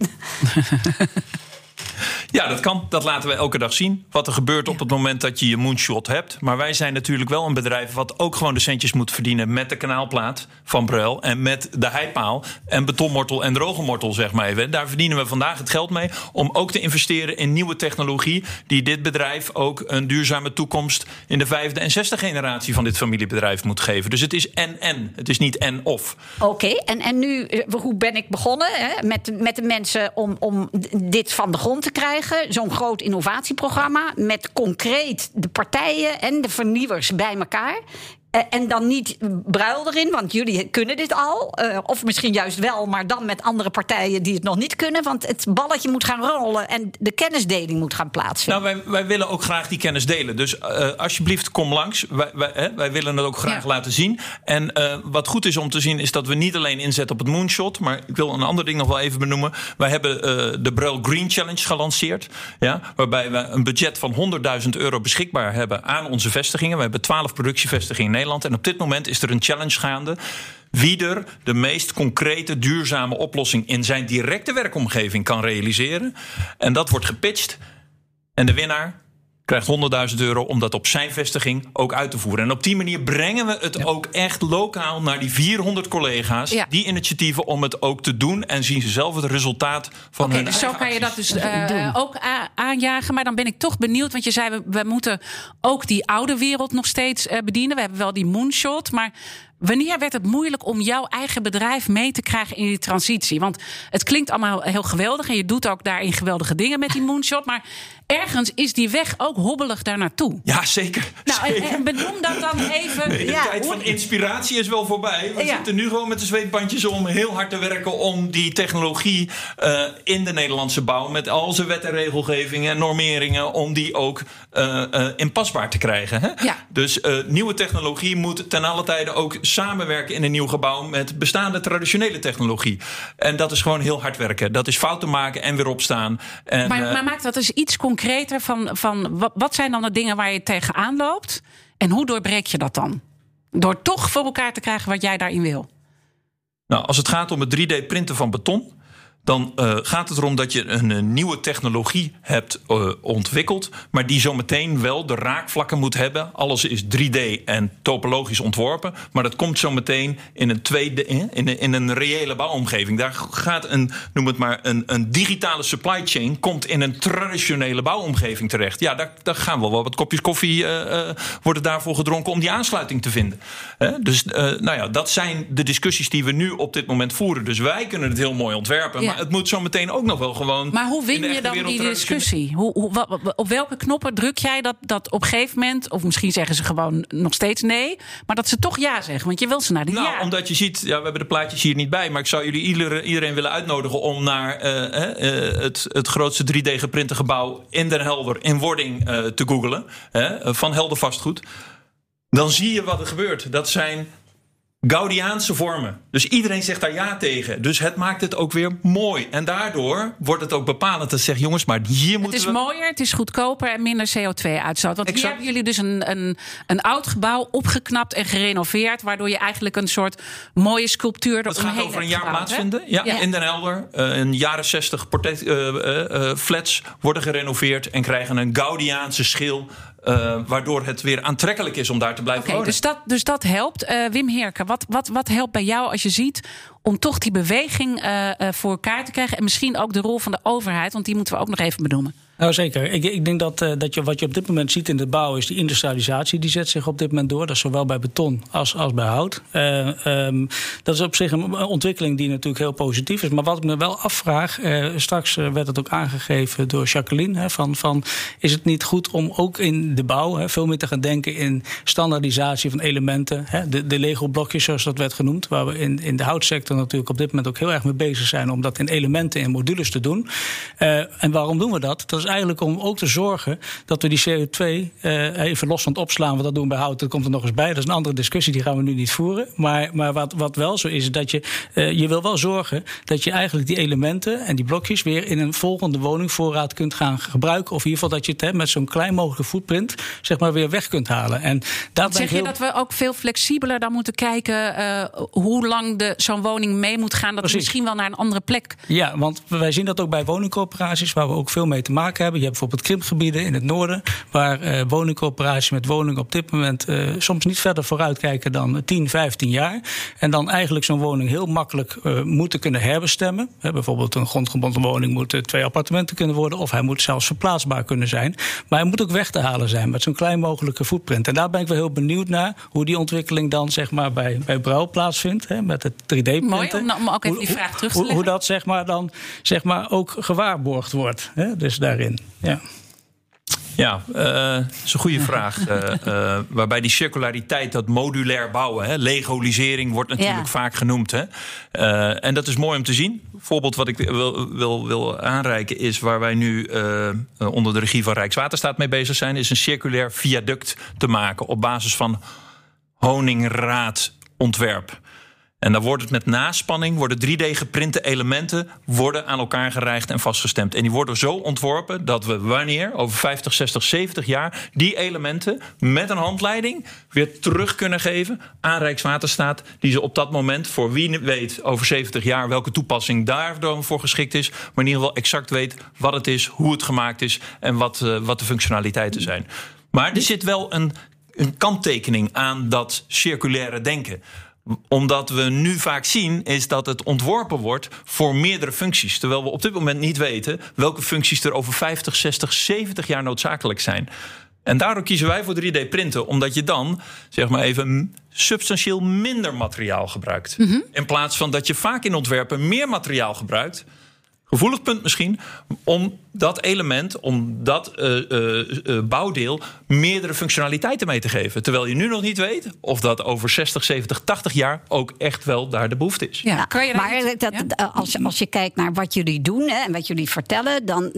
Ja, dat kan. Dat laten we elke dag zien. Wat er gebeurt op het moment dat je je moonshot hebt. Maar wij zijn natuurlijk wel een bedrijf wat ook gewoon de centjes moet verdienen met de kanaalplaat van Bruil en met de heipaal en betonmortel en drogemortel, zeg maar even. Daar verdienen we vandaag het geld mee om ook te investeren in nieuwe technologie die dit bedrijf ook een duurzame toekomst in de vijfde en zesde generatie van dit familiebedrijf moet geven. Dus het is en-en. Het is niet en-of. Oké, en, en nu, eh, hoe ben ik begonnen hè, met, met de mensen om, om dit van de grond te krijgen? Zo'n groot innovatieprogramma met concreet de partijen en de vernieuwers bij elkaar. Eh, En dan niet bruil erin, want jullie kunnen dit al. Eh, of misschien juist wel, maar dan met andere partijen die het nog niet kunnen. Want het balletje moet gaan rollen en de kennisdeling moet gaan plaatsvinden. Nou, wij, wij willen ook graag die kennis delen. Dus eh, alsjeblieft, kom langs. Wij, wij, hè, wij willen het ook graag Ja. laten zien. En wat goed is om te zien, is dat we niet alleen inzetten op het moonshot. Maar ik wil een ander ding nog wel even benoemen. Wij hebben de Bruil Green Challenge gelanceerd. Ja, waarbij we een budget van 100.000 euro beschikbaar hebben aan onze vestigingen. We hebben 12 productievestigingen in Nederland. En op dit moment is er een challenge gaande. Wie er de meest concrete, duurzame oplossing in zijn directe werkomgeving kan realiseren. En dat wordt gepitcht. En de winnaar krijgt 100.000 euro om dat op zijn vestiging ook uit te voeren. En op die manier brengen we het ook echt lokaal naar die 400 collega's. Ja. Die initiatieven om het ook te doen. En zien ze zelf het resultaat van Oké, hun dus zo kan je dat dus eh, ook aanjagen. Maar dan ben ik toch benieuwd. Want je zei, we, we moeten ook die oude wereld nog steeds eh, bedienen. We hebben wel die moonshot. Maar wanneer werd het moeilijk om jouw eigen bedrijf mee te krijgen in die transitie? Want het klinkt allemaal heel geweldig. En je doet ook daarin geweldige dingen met die moonshot. Maar ergens is die weg ook hobbelig daar naartoe. Ja, zeker. Nou, en, zeker. en benoem dat dan even. Nee, de Ja, tijd hoe- van inspiratie is wel voorbij. We Ja. zitten nu gewoon met de zweetbandjes om heel hard te werken om die technologie eh, in de Nederlandse bouw, met al zijn wet en regelgevingen en normeringen, om die ook eh, eh, inpasbaar te krijgen. Hè? Ja. Dus nieuwe technologie moet ten alle tijde ook samenwerken in een nieuw gebouw met bestaande traditionele technologie. En dat is gewoon heel hard werken. Dat is fouten maken en weer opstaan. En, Maar, maar maak dat eens iets concreter van, van wat, wat zijn dan de dingen waar je tegenaan loopt? En hoe doorbreek je dat dan? Door toch voor elkaar te krijgen wat jij daarin wil. Nou, als het gaat om het 3D-printen van beton. Dan eh, gaat het erom dat je een, eh, nieuwe technologie hebt eh, ontwikkeld. Maar die zometeen wel de raakvlakken moet hebben. Alles is 3D en topologisch ontworpen. Maar dat komt zometeen in een, tweede, in, een- in een reële bouwomgeving. Daar gaat een, noem het maar, een, een digitale supply chain. Komt in een traditionele bouwomgeving terecht. Ja, daar, daar gaan wel wat kopjes koffie eh, eh, worden daarvoor gedronken om die aansluiting te vinden. Dus eh, nou ja, dat zijn de discussies die we nu op dit moment voeren. Dus wij kunnen het heel mooi ontwerpen. Ja. Maar het moet zo meteen ook nog wel gewoon. Maar hoe in win de je dan die discussie? Hoe, hoe, op welke knoppen druk jij dat, dat op een gegeven moment... of misschien zeggen ze gewoon nog steeds nee... maar dat ze toch ja zeggen, want je wil ze naar die Nou, ja. omdat je ziet, ja, we hebben de plaatjes hier niet bij, maar ik zou jullie iedereen, iedereen willen uitnodigen om naar eh, eh, het, het grootste 3D-geprinte gebouw in Den Helder in wording eh, te googlen hè, van Helder Vastgoed. Dan zie je wat er gebeurt. Dat zijn Gaudiaanse vormen. Dus iedereen zegt daar ja tegen. Dus het maakt het ook weer mooi. En daardoor wordt het ook bepalend dat zegt, jongens, maar hier Het moeten is we. mooier, het is goedkoper en minder CO2-uitstoot. Want hier Exact. hebben jullie dus een, een, een oud gebouw opgeknapt en gerenoveerd... waardoor je eigenlijk een soort mooie sculptuur Het eromheen gaat over een jaar gebouwd, plaatsvinden. Ja, Ja. in Den Helder. Eh, in jaren 60 portret, eh, eh, eh, flats worden gerenoveerd en krijgen een Gaudiaanse schil. Eh, waardoor het weer aantrekkelijk is om daar te blijven Oké, wonen. dus dat, dus dat helpt. Eh, Wim Heerke, wat, wat, wat helpt bij jou als je ziet om toch die beweging eh, voor elkaar te krijgen? En misschien ook de rol van de overheid, want die moeten we ook nog even benoemen. Nou zeker. Ik, ik denk dat, eh, dat je, wat je op dit moment ziet in de bouw is die industrialisatie. Die zet zich op dit moment door. Dat is zowel bij beton als, als bij hout. Eh, ehm, dat is op zich een ontwikkeling die natuurlijk heel positief is. Maar wat ik me wel afvraag, eh, straks werd het ook aangegeven door Jacqueline. Hè, van, van, is het niet goed om ook in de bouw hè, veel meer te gaan denken in standaardisatie van elementen. Hè, de, de Lego-blokjes zoals dat werd genoemd. Waar we in, in de houtsector natuurlijk op dit moment ook heel erg mee bezig zijn. Om dat in elementen en modules te doen. En waarom doen we dat? Dat eigenlijk om ook te zorgen dat we die CO2 eh, even los van het opslaan. Want dat doen we bij hout, dat komt er nog eens bij. Dat is een andere discussie, die gaan we nu niet voeren. Maar, maar wat, wat wel zo is, is dat je, eh, je wil wel zorgen dat je eigenlijk die elementen en die blokjes weer in een volgende woningvoorraad kunt gaan gebruiken. Of in ieder geval dat je het hè, met zo'n klein mogelijke footprint zeg maar, weer weg kunt halen. En ben Zeg je heel... dat we ook veel flexibeler dan moeten kijken eh, hoe lang de- zo'n woning mee moet gaan? Dat Precies. misschien wel naar een andere plek. Ja, want wij zien dat ook bij woningcorporaties, waar we ook veel mee te maken hebben. Je hebt bijvoorbeeld krimpgebieden in het noorden, waar eh, woningcorporaties met woningen op dit moment eh, soms niet verder vooruitkijken dan 10, 15 jaar. En dan eigenlijk zo'n woning heel makkelijk eh, moeten kunnen herbestemmen. Bijvoorbeeld een grondgebonden woning moet twee appartementen kunnen worden, of hij moet zelfs verplaatsbaar kunnen zijn. Maar hij moet ook weg te halen zijn met zo'n klein mogelijke footprint. En daar ben ik wel heel benieuwd naar hoe die ontwikkeling dan zeg maar bij, bij Brouw plaatsvindt, hè, met het 3D-printen. Mooi om, om ook even die vraag terug te hoe, leggen. hoe dat zeg maar dan zeg maar ook gewaarborgd wordt. Hè? Dus daarin. Ja. Ja, eh, dat is een goede vraag. Eh, eh, waarbij die circulariteit, dat modulair bouwen, hè, legolisering wordt natuurlijk Ja. vaak genoemd. Hè. Eh, en dat is mooi om te zien. Een voorbeeld wat ik wil, wil, wil aanreiken is waar wij nu eh, onder de regie van Rijkswaterstaat mee bezig zijn, is een circulair viaduct te maken op basis van honingraadontwerp. En dan wordt het met naspanning, worden 3D-geprinte elementen worden aan elkaar gereigd en vastgestemd. En die worden zo ontworpen dat we wanneer, over 50, 60, 70 jaar, die elementen met een handleiding weer terug kunnen geven aan Rijkswaterstaat. Die ze op dat moment, voor wie weet over 70 jaar welke toepassing daardoor voor geschikt is, maar in ieder geval exact weet wat het is, hoe het gemaakt is en wat, eh, wat de functionaliteiten zijn. Maar er zit wel een, een kanttekening aan dat circulaire denken omdat we nu vaak zien, is dat het ontworpen wordt voor meerdere functies. Terwijl we op dit moment niet weten welke functies er over 50, 60, 70 jaar noodzakelijk zijn. En daardoor kiezen wij voor 3D-printen, omdat je dan zeg maar even substantieel minder materiaal gebruikt. In plaats van dat je vaak in ontwerpen meer materiaal gebruikt. Gevoelig punt misschien, om dat element, om dat eh, eh, eh, bouwdeel meerdere functionaliteiten mee te geven. Terwijl je nu nog niet weet of dat over 60, 70, 80 jaar ook echt wel daar de behoefte is. Ja, kan je maar iets- dat, ja? als, als je kijkt naar wat jullie doen hè, en wat jullie vertellen, dan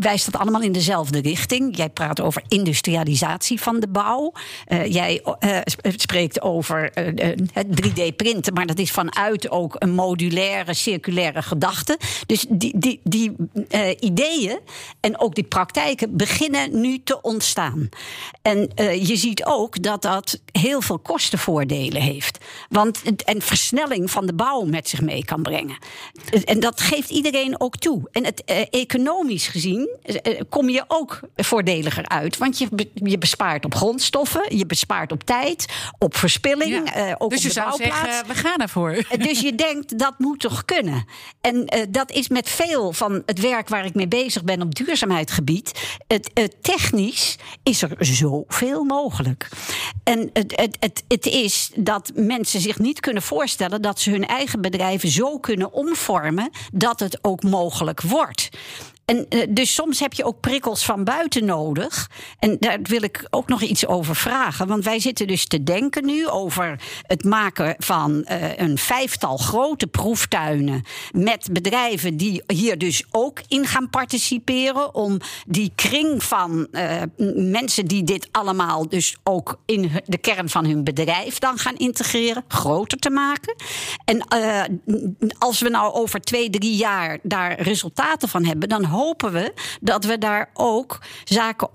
wijst dat allemaal in dezelfde richting. Jij praat over industrialisatie van de bouw. Eh, jij eh, sp- spreekt over het 3D-printen, maar dat is vanuit ook een modulaire, circulaire gedachte. Dus die, die, die eh, en ook die praktijken beginnen nu te ontstaan. En eh, je ziet ook dat dat heel veel kostenvoordelen heeft. Want, en versnelling van de bouw met zich mee kan brengen. En dat geeft iedereen ook toe. En het, eh, economisch gezien eh, kom je ook voordeliger uit. Want je, je bespaart op grondstoffen, je bespaart op tijd, op verspilling. Ja. ook dus op je de zou bouwplaats. zeggen, we gaan ervoor. Dus je denkt, dat moet toch kunnen? En dat is met veel van het werk waar ik mee bezig ben op duurzaamheidsgebied. Het, eh, technisch is er zoveel mogelijk. En het, het, het, het is dat mensen zich niet kunnen voorstellen dat ze hun eigen bedrijven zo kunnen omvormen dat het ook mogelijk wordt. En uh, dus soms heb je ook prikkels van buiten nodig. En daar wil ik ook nog iets over vragen. Want wij zitten dus te denken nu over het maken van uh, een vijftal grote proeftuinen. Met bedrijven die hier dus ook in gaan participeren. Om die kring van uh, mensen die dit allemaal dus ook in de kern van hun bedrijf dan gaan integreren, groter te maken. En als we nou over twee, drie jaar daar resultaten van hebben, dan hopen we dat we daar ook zaken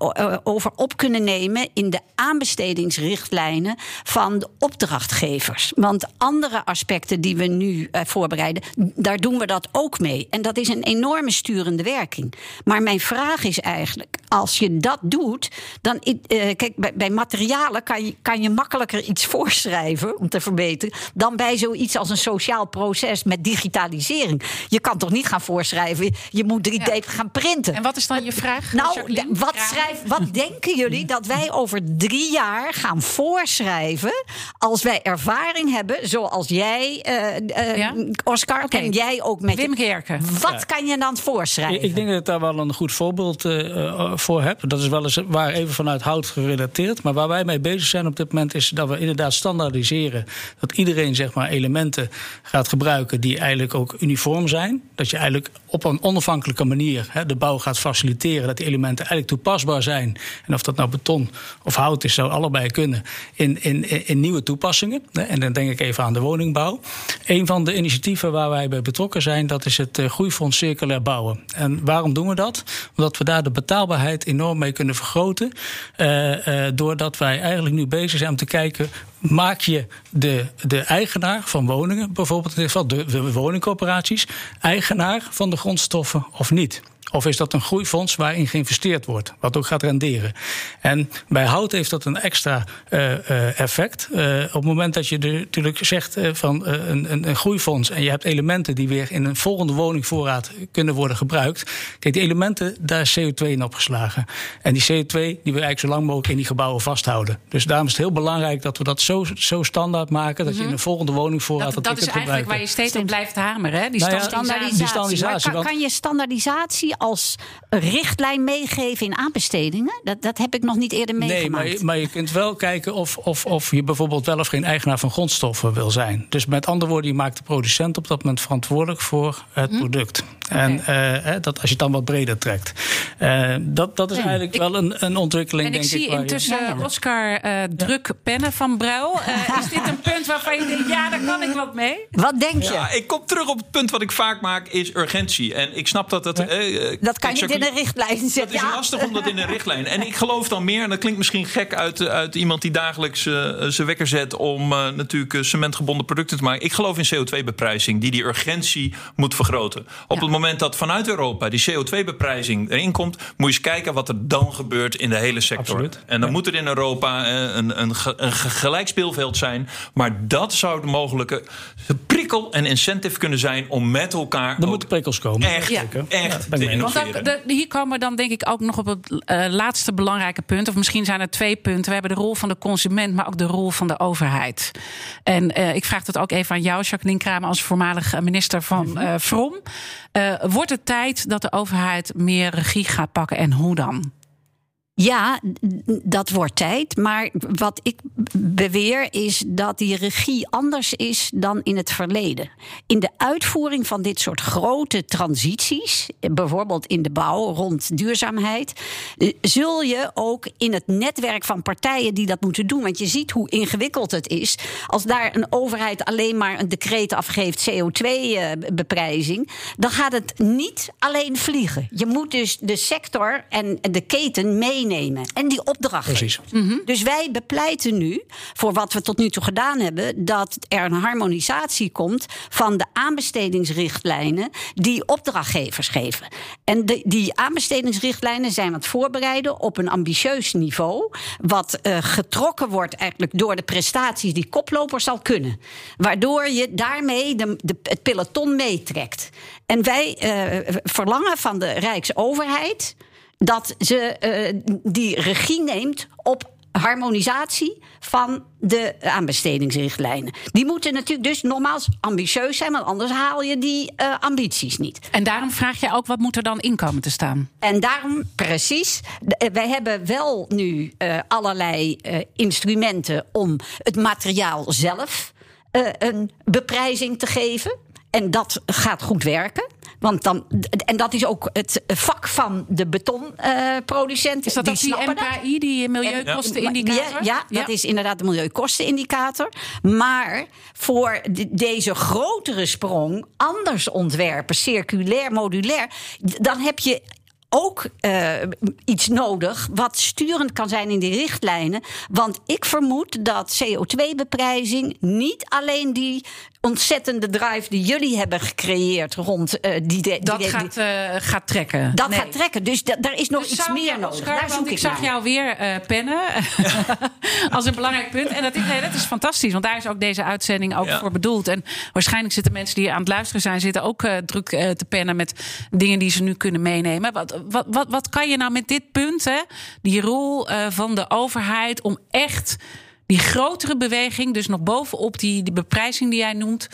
over op kunnen nemen in de aanbestedingsrichtlijnen van de opdrachtgevers. Want andere aspecten die we nu uh, voorbereiden, daar doen we dat ook mee. En dat is een enorme sturende werking. Maar mijn vraag is eigenlijk: als je dat doet, dan. Kijk, bij, bij materialen kan je, kan je makkelijker iets voorschrijven om te verbeteren. dan bij zoiets als een sociaal proces met digitalisering. Je kan toch niet gaan voorschrijven, je moet 3D ja. Gaan printen. En wat is dan je vraag? Nou, wat, schrijf, wat denken jullie dat wij over drie jaar gaan voorschrijven als wij ervaring hebben, zoals jij, uh, uh, ja? Oscar, okay. en jij ook met Wim Gerken. Wat ja. kan je dan voorschrijven? Ik, ik, denk dat ik daar wel een goed voorbeeld uh, voor heb. Dat is wel eens waar even vanuit hout gerelateerd. Maar waar wij mee bezig zijn op dit moment is dat we inderdaad standaardiseren. Dat iedereen zeg maar elementen gaat gebruiken die eigenlijk ook uniform zijn. Dat je eigenlijk op een onafhankelijke manier de bouw gaat faciliteren. Dat die elementen eigenlijk toepasbaar zijn. En of dat nou beton of hout is, zou allebei kunnen. In, in, in nieuwe toepassingen. En dan denk ik even aan de woningbouw. Een van de initiatieven waar wij bij betrokken zijn, dat is het Groeifonds Circulair Bouwen. En waarom doen we dat? Omdat we daar de betaalbaarheid enorm mee kunnen vergroten. Uh, uh, doordat wij eigenlijk nu bezig zijn om te kijken maak je de, de eigenaar van woningen, bijvoorbeeld in dit geval de, de woningcorporaties, eigenaar van de grondstoffen of niet? Of is dat een groeifonds waarin geïnvesteerd wordt, wat ook gaat renderen? En bij hout heeft dat een extra uh, uh, effect. Uh, op het moment dat je de, natuurlijk zegt van een, een, een, groeifonds en je hebt elementen die weer in een volgende woningvoorraad kunnen worden gebruikt. Kijk, die elementen, daar is CO2 in opgeslagen. En die CO2 die we eigenlijk zo lang mogelijk in die gebouwen vasthouden. Dus daarom is het heel belangrijk dat we dat zo, zo standaard maken dat je in een volgende woningvoorraad dat, dat, dat is eigenlijk waar je steeds op blijft hameren, hè? Die nou ja, standaardisatie. Die standaardisatie. Maar kan, kan je standaardisatie als richtlijn meegeven in aanbestedingen? Dat, dat heb ik nog niet eerder meegemaakt. Nee, maar je, maar je kunt wel kijken of, of, of je bijvoorbeeld wel of geen eigenaar van grondstoffen wil zijn. Dus met andere woorden, je maakt de producent op dat moment verantwoordelijk voor het hm? product. En okay. uh, dat als je het dan wat breder trekt. Uh, dat, dat is nee, eigenlijk ik, wel een, een ontwikkeling, en denk ik. zie ik, intussen je... ja. Oscar uh, druk pennen van Bruil. is dit een punt waarvan je denkt, ja, daar kan ik wat mee? Wat denk je? Ja, ik kom terug op het punt wat ik vaak maak, is urgentie. En ik snap dat het... dat kan je niet in een richtlijn zetten. Dat is ja. lastig om dat in een richtlijn. En ik geloof dan meer, en dat klinkt misschien gek uit, uit iemand die dagelijks zijn wekker zet om natuurlijk cementgebonden producten te maken. Ik geloof in CO2-beprijzing, die die urgentie moet vergroten. Op het moment dat vanuit Europa die CO2-beprijzing erin komt, moet je eens kijken wat er dan gebeurt in de hele sector. Absoluut. En dan ja. moet er in Europa een, een, een gelijk speelveld zijn. Maar dat zou de mogelijke prikkel en incentive kunnen zijn om met elkaar. Er moeten prikkels komen. Echt, ja. echt ja, Want de, hier komen we dan denk ik ook nog op het uh, laatste belangrijke punt. Of misschien zijn er twee punten. We hebben de rol van de consument, maar ook de rol van de overheid. En uh, ik vraag dat ook even aan jou, Jacqueline Kramer, als voormalig minister van uh, Vrom. Wordt het tijd dat de overheid meer regie gaat pakken en hoe dan? Ja, dat wordt tijd. Maar wat ik beweer is dat die regie anders is dan in het verleden. In de uitvoering van dit soort grote transities, bijvoorbeeld in de bouw rond duurzaamheid, zul je ook in het netwerk van partijen die dat moeten doen, want je ziet hoe ingewikkeld het is, als daar een overheid alleen maar een decreet afgeeft CO2-beprijzing, dan gaat het niet alleen vliegen. Je moet dus de sector en de keten meenemen nemen. En die opdracht. Precies. Mm -hmm. Dus wij bepleiten nu, voor wat we tot nu toe gedaan hebben, dat er een harmonisatie komt van de aanbestedingsrichtlijnen die opdrachtgevers geven. En de, die aanbestedingsrichtlijnen zijn wat voorbereiden op een ambitieus niveau, wat uh, getrokken wordt eigenlijk door de prestaties die koploper zal kunnen. Waardoor je daarmee de, de, het peloton meetrekt. En wij uh, verlangen van de Rijksoverheid dat ze uh, die regie neemt op harmonisatie van de aanbestedingsrichtlijnen. Die moeten natuurlijk dus nogmaals ambitieus zijn, want anders haal je die uh, ambities niet. En daarom vraag je ook wat moet er dan in komen te staan? En daarom precies. Wij hebben wel nu uh, allerlei uh, instrumenten om het materiaal zelf een beprijzing te geven. En dat gaat goed werken. Want dan, en dat is ook het vak van de betonproducenten. is dat die, die MKI, die milieukostenindicator? Ja, ja, ja, dat is inderdaad de milieukostenindicator. Maar voor deze grotere sprong, anders ontwerpen, circulair, modulair, dan heb je ook uh, iets nodig wat sturend kan zijn in die richtlijnen. Want ik vermoed dat CO2-beprijzing niet alleen die ontzettende drive die jullie hebben gecreëerd rond uh, die, die. Dat gaat, uh, gaat trekken. Dat gaat trekken. Dus daar is nog dus iets meer nodig. Oscar, daar zoek ik, ik zag jou weer uh, pennen als een belangrijk punt. En dat, nee, dat is fantastisch, want daar is ook deze uitzending ook ja. voor bedoeld. En waarschijnlijk zitten mensen die aan het luisteren zijn, zitten ook druk te pennen met dingen die ze nu kunnen meenemen. Wat, wat, wat, wat kan je nou met dit punt, hè, die rol van de overheid om echt die grotere beweging, dus nog bovenop die, die beprijzing die jij noemt,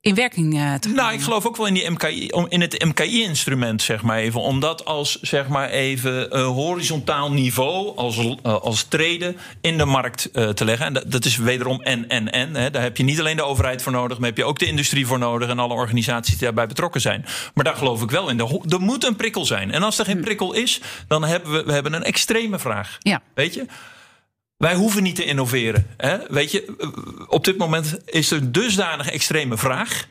in werking uh, te Nou, ik geloof ook wel in, die MKI, in het MKI-instrument, zeg maar even. Om dat als, zeg maar even, uh, horizontaal niveau, als, uh, als treden in de markt te leggen. En dat, dat, is wederom en, en, en. Hè. Daar heb je niet alleen de overheid voor nodig, maar heb je ook de industrie voor nodig en alle organisaties die daarbij betrokken zijn. Maar daar geloof ik wel in. Er, er moet een prikkel zijn. En als er geen hm. prikkel is, dan hebben we, we hebben een extreme vraag. Ja. Weet je? Wij hoeven niet te innoveren. Hè? Weet je, op dit moment is er een dusdanige extreme vraag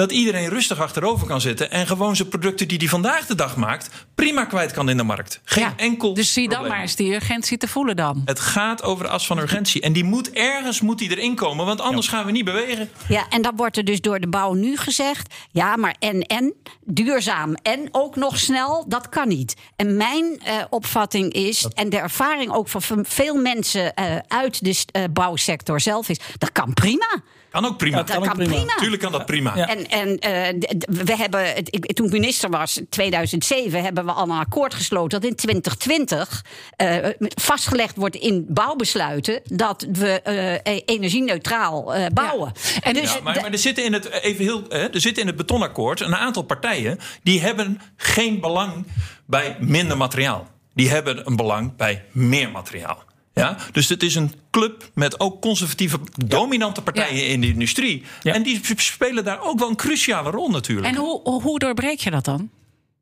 dat iedereen rustig achterover kan zitten en gewoon zijn producten die hij vandaag de dag maakt, prima kwijt kan in de markt. Geen ja, enkel. Dus zie dan maar eens die urgentie te voelen dan. Het gaat over de as van urgentie. En die moet ergens moet die erin komen, want anders gaan we niet bewegen. Ja, en dan wordt er dus door de bouw nu gezegd: ja, maar en en duurzaam en ook nog snel, dat kan niet. En mijn uh, opvatting is, en de ervaring ook van veel mensen uh, uit de uh, bouwsector zelf is, dat kan prima. Kan ook prima. Dat, kan, prima. Tuurlijk kan dat prima. Ja. En, en uh, we hebben, ik, toen ik minister was, 2007, hebben we al een akkoord gesloten dat in 2020 uh, vastgelegd wordt in bouwbesluiten dat we uh, energie-neutraal bouwen. Ja. En dus, ja, maar, maar, er zitten in het even heel, er zitten in het betonakkoord een aantal partijen die hebben geen belang bij minder materiaal. Die hebben een belang bij meer materiaal. Ja? Dus het is een club met ook conservatieve, dominante partijen in de industrie. En die spelen daar ook wel een cruciale rol natuurlijk. En hoe, hoe doorbreek je dat dan?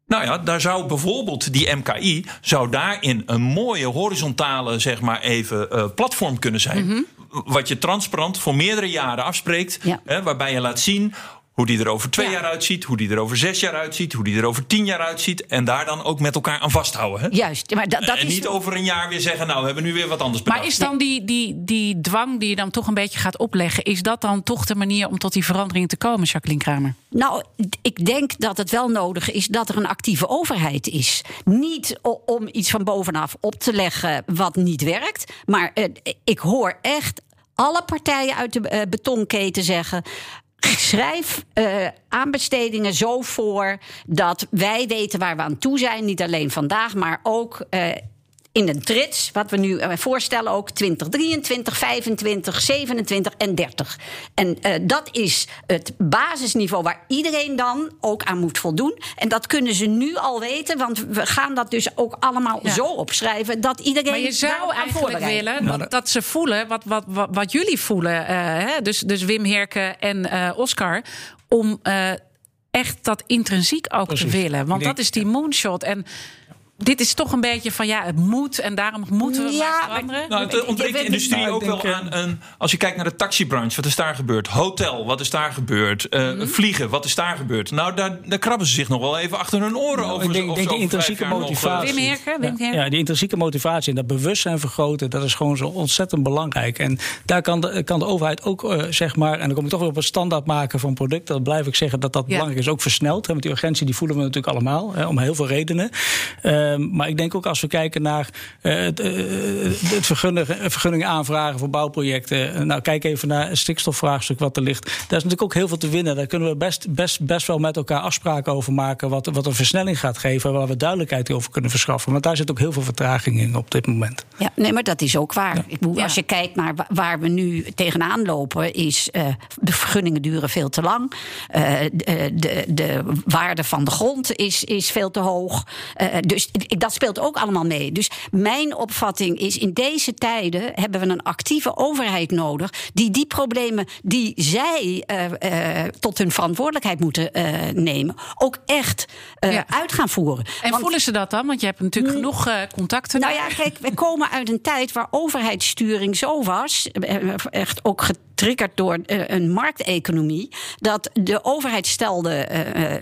Nou ja, daar zou bijvoorbeeld die MKI zou daarin een mooie horizontale, zeg maar even, uh, platform kunnen zijn. Mm -hmm. Wat je transparant voor meerdere jaren afspreekt. Hè, waarbij je laat zien hoe die er over twee jaar uitziet, hoe die er over zes jaar uitziet, hoe die er over tien jaar uitziet. En daar dan ook met elkaar aan vasthouden. Hè? Juist. Maar dat, dat en is... niet over een jaar weer zeggen, nou, we hebben nu weer wat anders bedacht. Maar is dan die, die, die dwang die je dan toch een beetje gaat opleggen, is dat dan toch de manier om tot die verandering te komen, Jacqueline Kramer? Nou, ik denk dat het wel nodig is dat er een actieve overheid is. Niet om iets van bovenaf op te leggen wat niet werkt. Maar uh, ik hoor echt alle partijen uit de uh, betonketen zeggen schrijf uh, aanbestedingen zo voor dat wij weten waar we aan toe zijn. Niet alleen vandaag, maar ook uh, in een trits, wat we nu uh, voorstellen ook 2023, 25, 27 en 30. En uh, dat is het basisniveau waar iedereen dan ook aan moet voldoen. En dat kunnen ze nu al weten, want we gaan dat dus ook allemaal ja. zo opschrijven dat iedereen. Maar je zou eigenlijk willen dat, dat, ze voelen wat, wat, wat, wat jullie voelen. Uh, hè? Dus, dus Wim Herke en Oscar. Om echt dat intrinsiek ook Precies. te willen. Want dat is die moonshot. En dit is toch een beetje van ja, het moet en daarom moeten we ja, maar veranderen. Nou, het ontbreekt de industrie nou, ook wel aan een. Als je kijkt naar de taxibranche, wat is daar gebeurd? Hotel, wat is daar gebeurd? Uh, mm. Vliegen, wat is daar gebeurd? Nou, daar, daar krabben ze zich nog wel even achter hun oren nou, over. Ik denk, denk de intrinsieke motivatie. Wim Herken, Wim Herken. Ja, die intrinsieke motivatie en dat bewustzijn vergroten, dat is gewoon zo ontzettend belangrijk. En daar kan de, kan de overheid ook, uh, zeg maar, en dan kom ik toch weer op een standaard maken van producten. Dat blijf ik zeggen dat dat ja. belangrijk is. Ook versneld. Hè, met die urgentie, die voelen we natuurlijk allemaal, hè, om heel veel redenen. Ehm, maar ik denk ook als we kijken naar uh, het, uh, het vergunningen, vergunningen aanvragen voor bouwprojecten. nou, kijk even naar het stikstofvraagstuk wat er ligt. Daar is natuurlijk ook heel veel te winnen. Daar kunnen we best, best, best wel met elkaar afspraken over maken. Wat, wat een versnelling gaat geven, waar we duidelijkheid over kunnen verschaffen. Want daar zit ook heel veel vertraging in op dit moment. Ja, nee, maar dat is ook waar. Ja. Ik bedoel, als je kijkt naar waar we nu tegenaan lopen, is de vergunningen duren veel te lang. de, de, de waarde van de grond is, is veel te hoog. Uh, dus dat speelt ook allemaal mee. Dus mijn opvatting is: in deze tijden hebben we een actieve overheid nodig. die die problemen die zij uh, uh, tot hun verantwoordelijkheid moeten nemen. ook echt ja. uit gaan voeren. En Want, voelen ze dat dan? Want je hebt natuurlijk genoeg contacten. Nou ja, kijk, we komen uit een tijd waar overheidssturing zo was. echt ook getriggerd door een markteconomie. dat de overheid stelde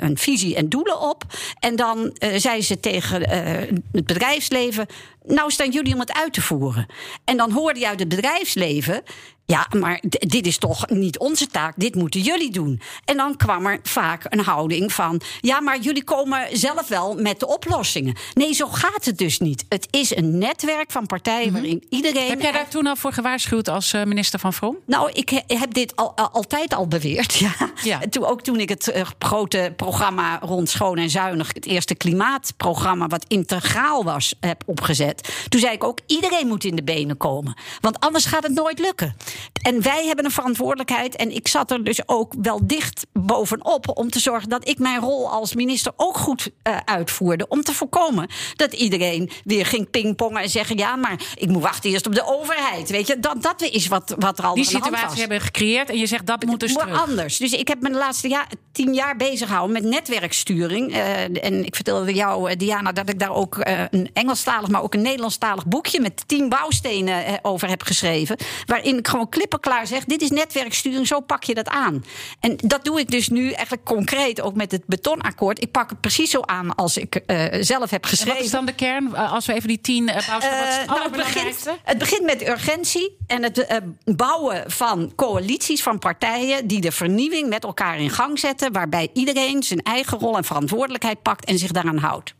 een visie en doelen op. En dan zei ze tegen het bedrijfsleven. Nou staan jullie om het uit te voeren. En dan hoorde je uit het bedrijfsleven. Ja, maar dit is toch niet onze taak, dit moeten jullie doen. En dan kwam er vaak een houding van: ja, maar jullie komen zelf wel met de oplossingen. Nee, zo gaat het dus niet. Het is een netwerk van partijen Mhm. waarin iedereen. Heb jij daar toen al voor gewaarschuwd als uh, minister van Vrom? Nou, ik he, heb dit al, al, altijd al beweerd. Ja. Ja. En Toen, ook toen ik het uh, grote programma rond Schoon en Zuinig, het eerste klimaatprogramma, wat integraal was, heb opgezet. Toen zei ik ook: iedereen moet in de benen komen. Want anders gaat het nooit lukken. En wij hebben een verantwoordelijkheid. En ik zat er dus ook wel dicht bovenop om te zorgen dat ik mijn rol als minister ook goed uh, uitvoerde. Om te voorkomen dat iedereen weer ging pingpongen en zeggen: ja, maar ik moet wachten eerst op de overheid. Weet je, dat, dat is wat, wat er al Die aan de hand situatie hebben gecreëerd en je zegt dat moet dus terug. anders. Dus ik heb me de laatste jaar, tien jaar bezig gehouden met netwerksturing. Uh, en ik vertelde jou, uh, Diana, dat ik daar ook uh, een Engelstalig, maar ook een Nederlandstalig boekje met tien bouwstenen over heb geschreven. Waarin ik gewoon klippenklaar zeg: dit is netwerksturing, zo pak je dat aan. En dat doe ik dus nu eigenlijk concreet ook met het betonakkoord. Ik pak het precies zo aan als ik zelf heb geschreven. En wat is dan de kern? Als we even die tien is het nou, het, begint, het begint met urgentie en het uh, bouwen van coalities van partijen die de vernieuwing met elkaar in gang zetten, waarbij iedereen zijn eigen rol en verantwoordelijkheid pakt en zich daaraan houdt.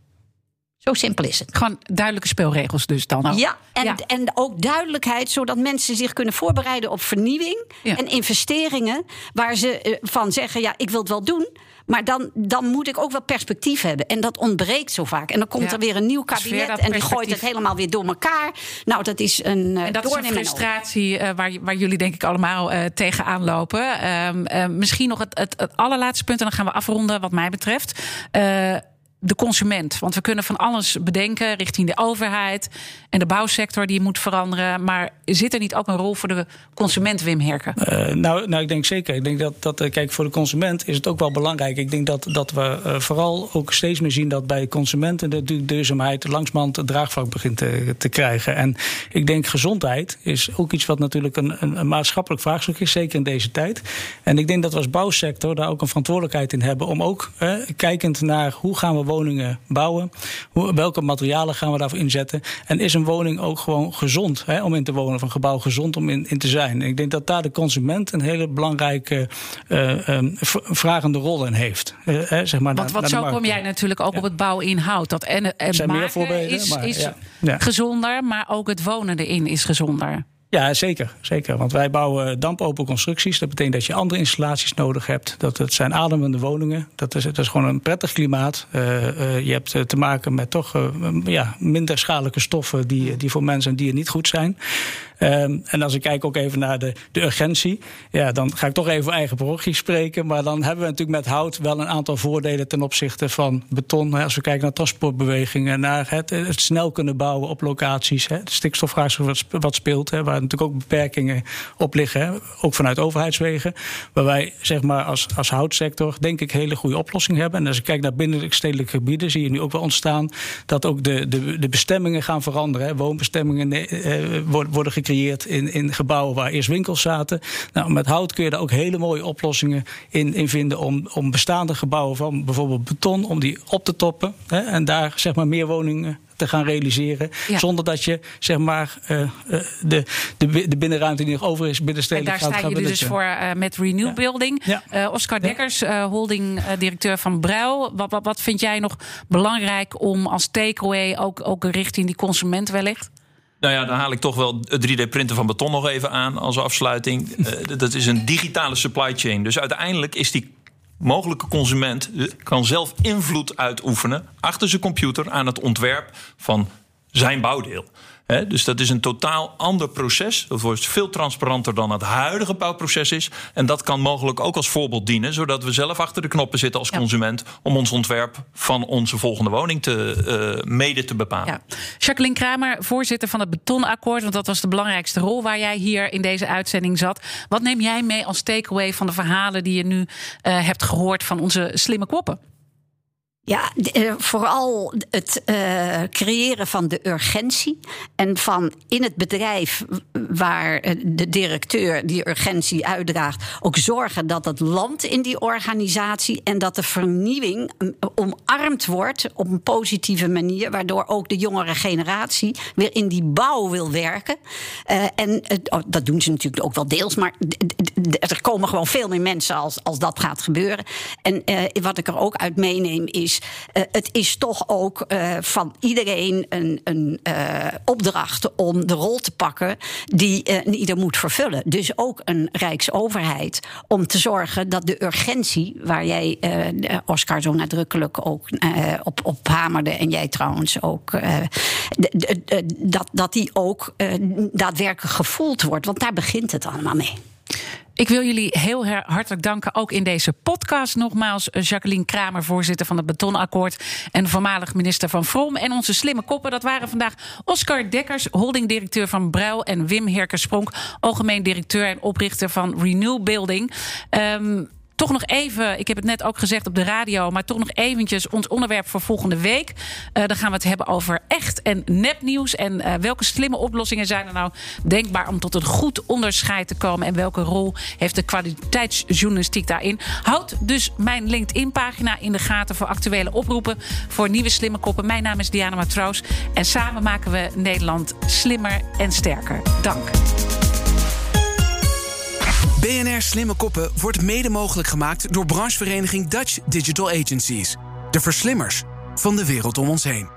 Zo simpel is het. Gewoon duidelijke speelregels dus dan ook. Ja, en, Ja. en ook duidelijkheid, zodat mensen zich kunnen voorbereiden op vernieuwing Ja. en investeringen waar ze eh, van zeggen: ja, ik wil het wel doen. Maar dan, dan moet ik ook wel perspectief hebben. En dat ontbreekt zo vaak. En dan komt Ja. er weer een nieuw kabinet. En die gooit het helemaal weer door elkaar. Nou, dat is een. eh, En dat is een frustratie eh, waar, waar jullie denk ik allemaal eh, tegenaan lopen. Ehm, eh, misschien nog het, het, het allerlaatste punt, en dan gaan we afronden wat mij betreft. Eh, de consument. Want we kunnen van alles bedenken richting de overheid en de bouwsector die moet veranderen. Maar zit er niet ook een rol voor de consument, Wim Herken? Uh, nou, nou, ik denk zeker. Ik denk dat, dat uh, kijk, voor de consument is het ook wel belangrijk. Ik denk dat, dat we uh, vooral ook steeds meer zien dat bij consumenten de du duurzaamheid langzamerhand het draagvlak begint te, te, krijgen. En ik denk gezondheid is ook iets wat natuurlijk een, een, maatschappelijk vraagstuk is, zeker in deze tijd. En ik denk dat we als bouwsector daar ook een verantwoordelijkheid in hebben om ook kijkend naar hoe gaan we woningen bouwen, hoe, welke materialen gaan we daarvoor inzetten. En is een woning ook gewoon gezond hè, om in te wonen, of een gebouw gezond om in, in te zijn. En ik denk dat daar de consument een hele belangrijke uh, um, vragende rol in heeft. Uh, hè, zeg maar Want naar, wat naar zo kom jij natuurlijk ook ja. op het bouwinhoud. Dat en, en zijn meer maken voorbeelden, is, maar, is. Ja. gezonder, maar ook het wonen erin is gezonder. Ja, zeker, zeker. Want wij bouwen dampopen constructies. Dat betekent dat je andere installaties nodig hebt. Dat het zijn ademende woningen. Dat is, dat is gewoon een prettig klimaat. Uh, uh, je hebt te maken met toch ja, minder schadelijke stoffen die, die voor mensen en dieren niet goed zijn. Um, en als ik kijk ook even naar de, de urgentie, ja, dan ga ik toch even voor eigen parochie spreken. Maar dan hebben we natuurlijk met hout wel een aantal voordelen ten opzichte van beton. Als we kijken naar transportbewegingen, naar het, het snel kunnen bouwen op locaties. Hè, de stikstofvraagstuk wat, speelt, hè, waar natuurlijk ook beperkingen op liggen, hè, ook vanuit overheidswegen. Waar wij zeg maar als, als houtsector denk ik hele goede oplossingen hebben. En als ik kijk naar binnenstedelijke gebieden, zie je nu ook wel ontstaan dat ook de, de, de bestemmingen gaan veranderen. Hè. Woonbestemmingen eh, worden, worden gecreëerd in, in gebouwen waar eerst winkels zaten. Nou, met hout kun je daar ook hele mooie oplossingen in, in vinden om, om bestaande gebouwen van bijvoorbeeld beton, om die op te toppen. Hè, en daar zeg maar meer woningen te gaan realiseren. Zonder dat je zeg maar uh, de, de, de binnenruimte die nog over is binnenstedelijk gaat En daar sta je dus voor uh, met Renew Building. Ja. Oscar Dekkers, holding directeur van Bruil. Wat, wat, wat vind jij nog belangrijk om als takeaway ook, ook richting die consument wellicht? Nou ja, dan haal ik toch wel het 3D-printen van beton nog even aan als afsluiting. dat is een digitale supply chain. Dus uiteindelijk is die mogelijke consument kan zelf invloed uitoefenen achter zijn computer aan het ontwerp van zijn bouwdeel dus dat is een totaal ander proces. Dat wordt veel transparanter dan het huidige bouwproces is. En dat kan mogelijk ook als voorbeeld dienen, zodat we zelf achter de knoppen zitten als consument om ons ontwerp van onze volgende woning te, uh, mede te bepalen. Ja. Jacqueline Kramer, voorzitter van het Betonakkoord, want dat was de belangrijkste rol waar jij hier in deze uitzending zat. Wat neem jij mee als takeaway van de verhalen die je nu uh, hebt gehoord van onze slimme koppen? Ja, eh, vooral het uh, creëren van de urgentie. En van in het bedrijf waar eh, de directeur die urgentie uitdraagt, ook zorgen dat het land in die organisatie en dat de vernieuwing omarmd wordt op een positieve manier, waardoor ook de jongere generatie weer in die bouw wil werken. En oh, dat doen ze natuurlijk ook wel deels, maar er komen gewoon veel meer mensen als, als dat gaat gebeuren. En wat ik er ook uit meeneem is uh, het is toch ook uh, van iedereen een, een uh, opdracht om de rol te pakken die ieder moet vervullen. Dus ook een rijksoverheid om te zorgen dat de urgentie, waar jij, Oscar, zo nadrukkelijk ook op, op hamerde en jij trouwens ook, dat, dat die ook daadwerkelijk gevoeld wordt. Want daar begint het allemaal mee. Ik wil jullie heel hartelijk danken, ook in deze podcast. Nogmaals, eh, Jacqueline Kramer, voorzitter van het Betonakkoord... en voormalig minister van Vrom. En onze slimme koppen, dat waren vandaag Oscar Dekkers... holdingdirecteur van Bruil en Wim Herkerspronk... algemeen directeur en oprichter van Renew Building. Um, toch nog even, ik heb het net ook gezegd op de radio, maar toch nog eventjes ons onderwerp voor volgende week. Uh, dan gaan we het hebben over echt en nepnieuws. En uh, welke slimme oplossingen zijn er nou denkbaar om tot een goed onderscheid te komen? En welke rol heeft de kwaliteitsjournalistiek daarin? Houd dus mijn LinkedIn-pagina in de gaten voor actuele oproepen voor nieuwe slimme koppen. Mijn naam is Diana Matroos en samen maken we Nederland slimmer en sterker. Dank. BNR Slimme Koppen wordt mede mogelijk gemaakt door branchevereniging Dutch Digital Agencies. De verslimmers van de wereld om ons heen.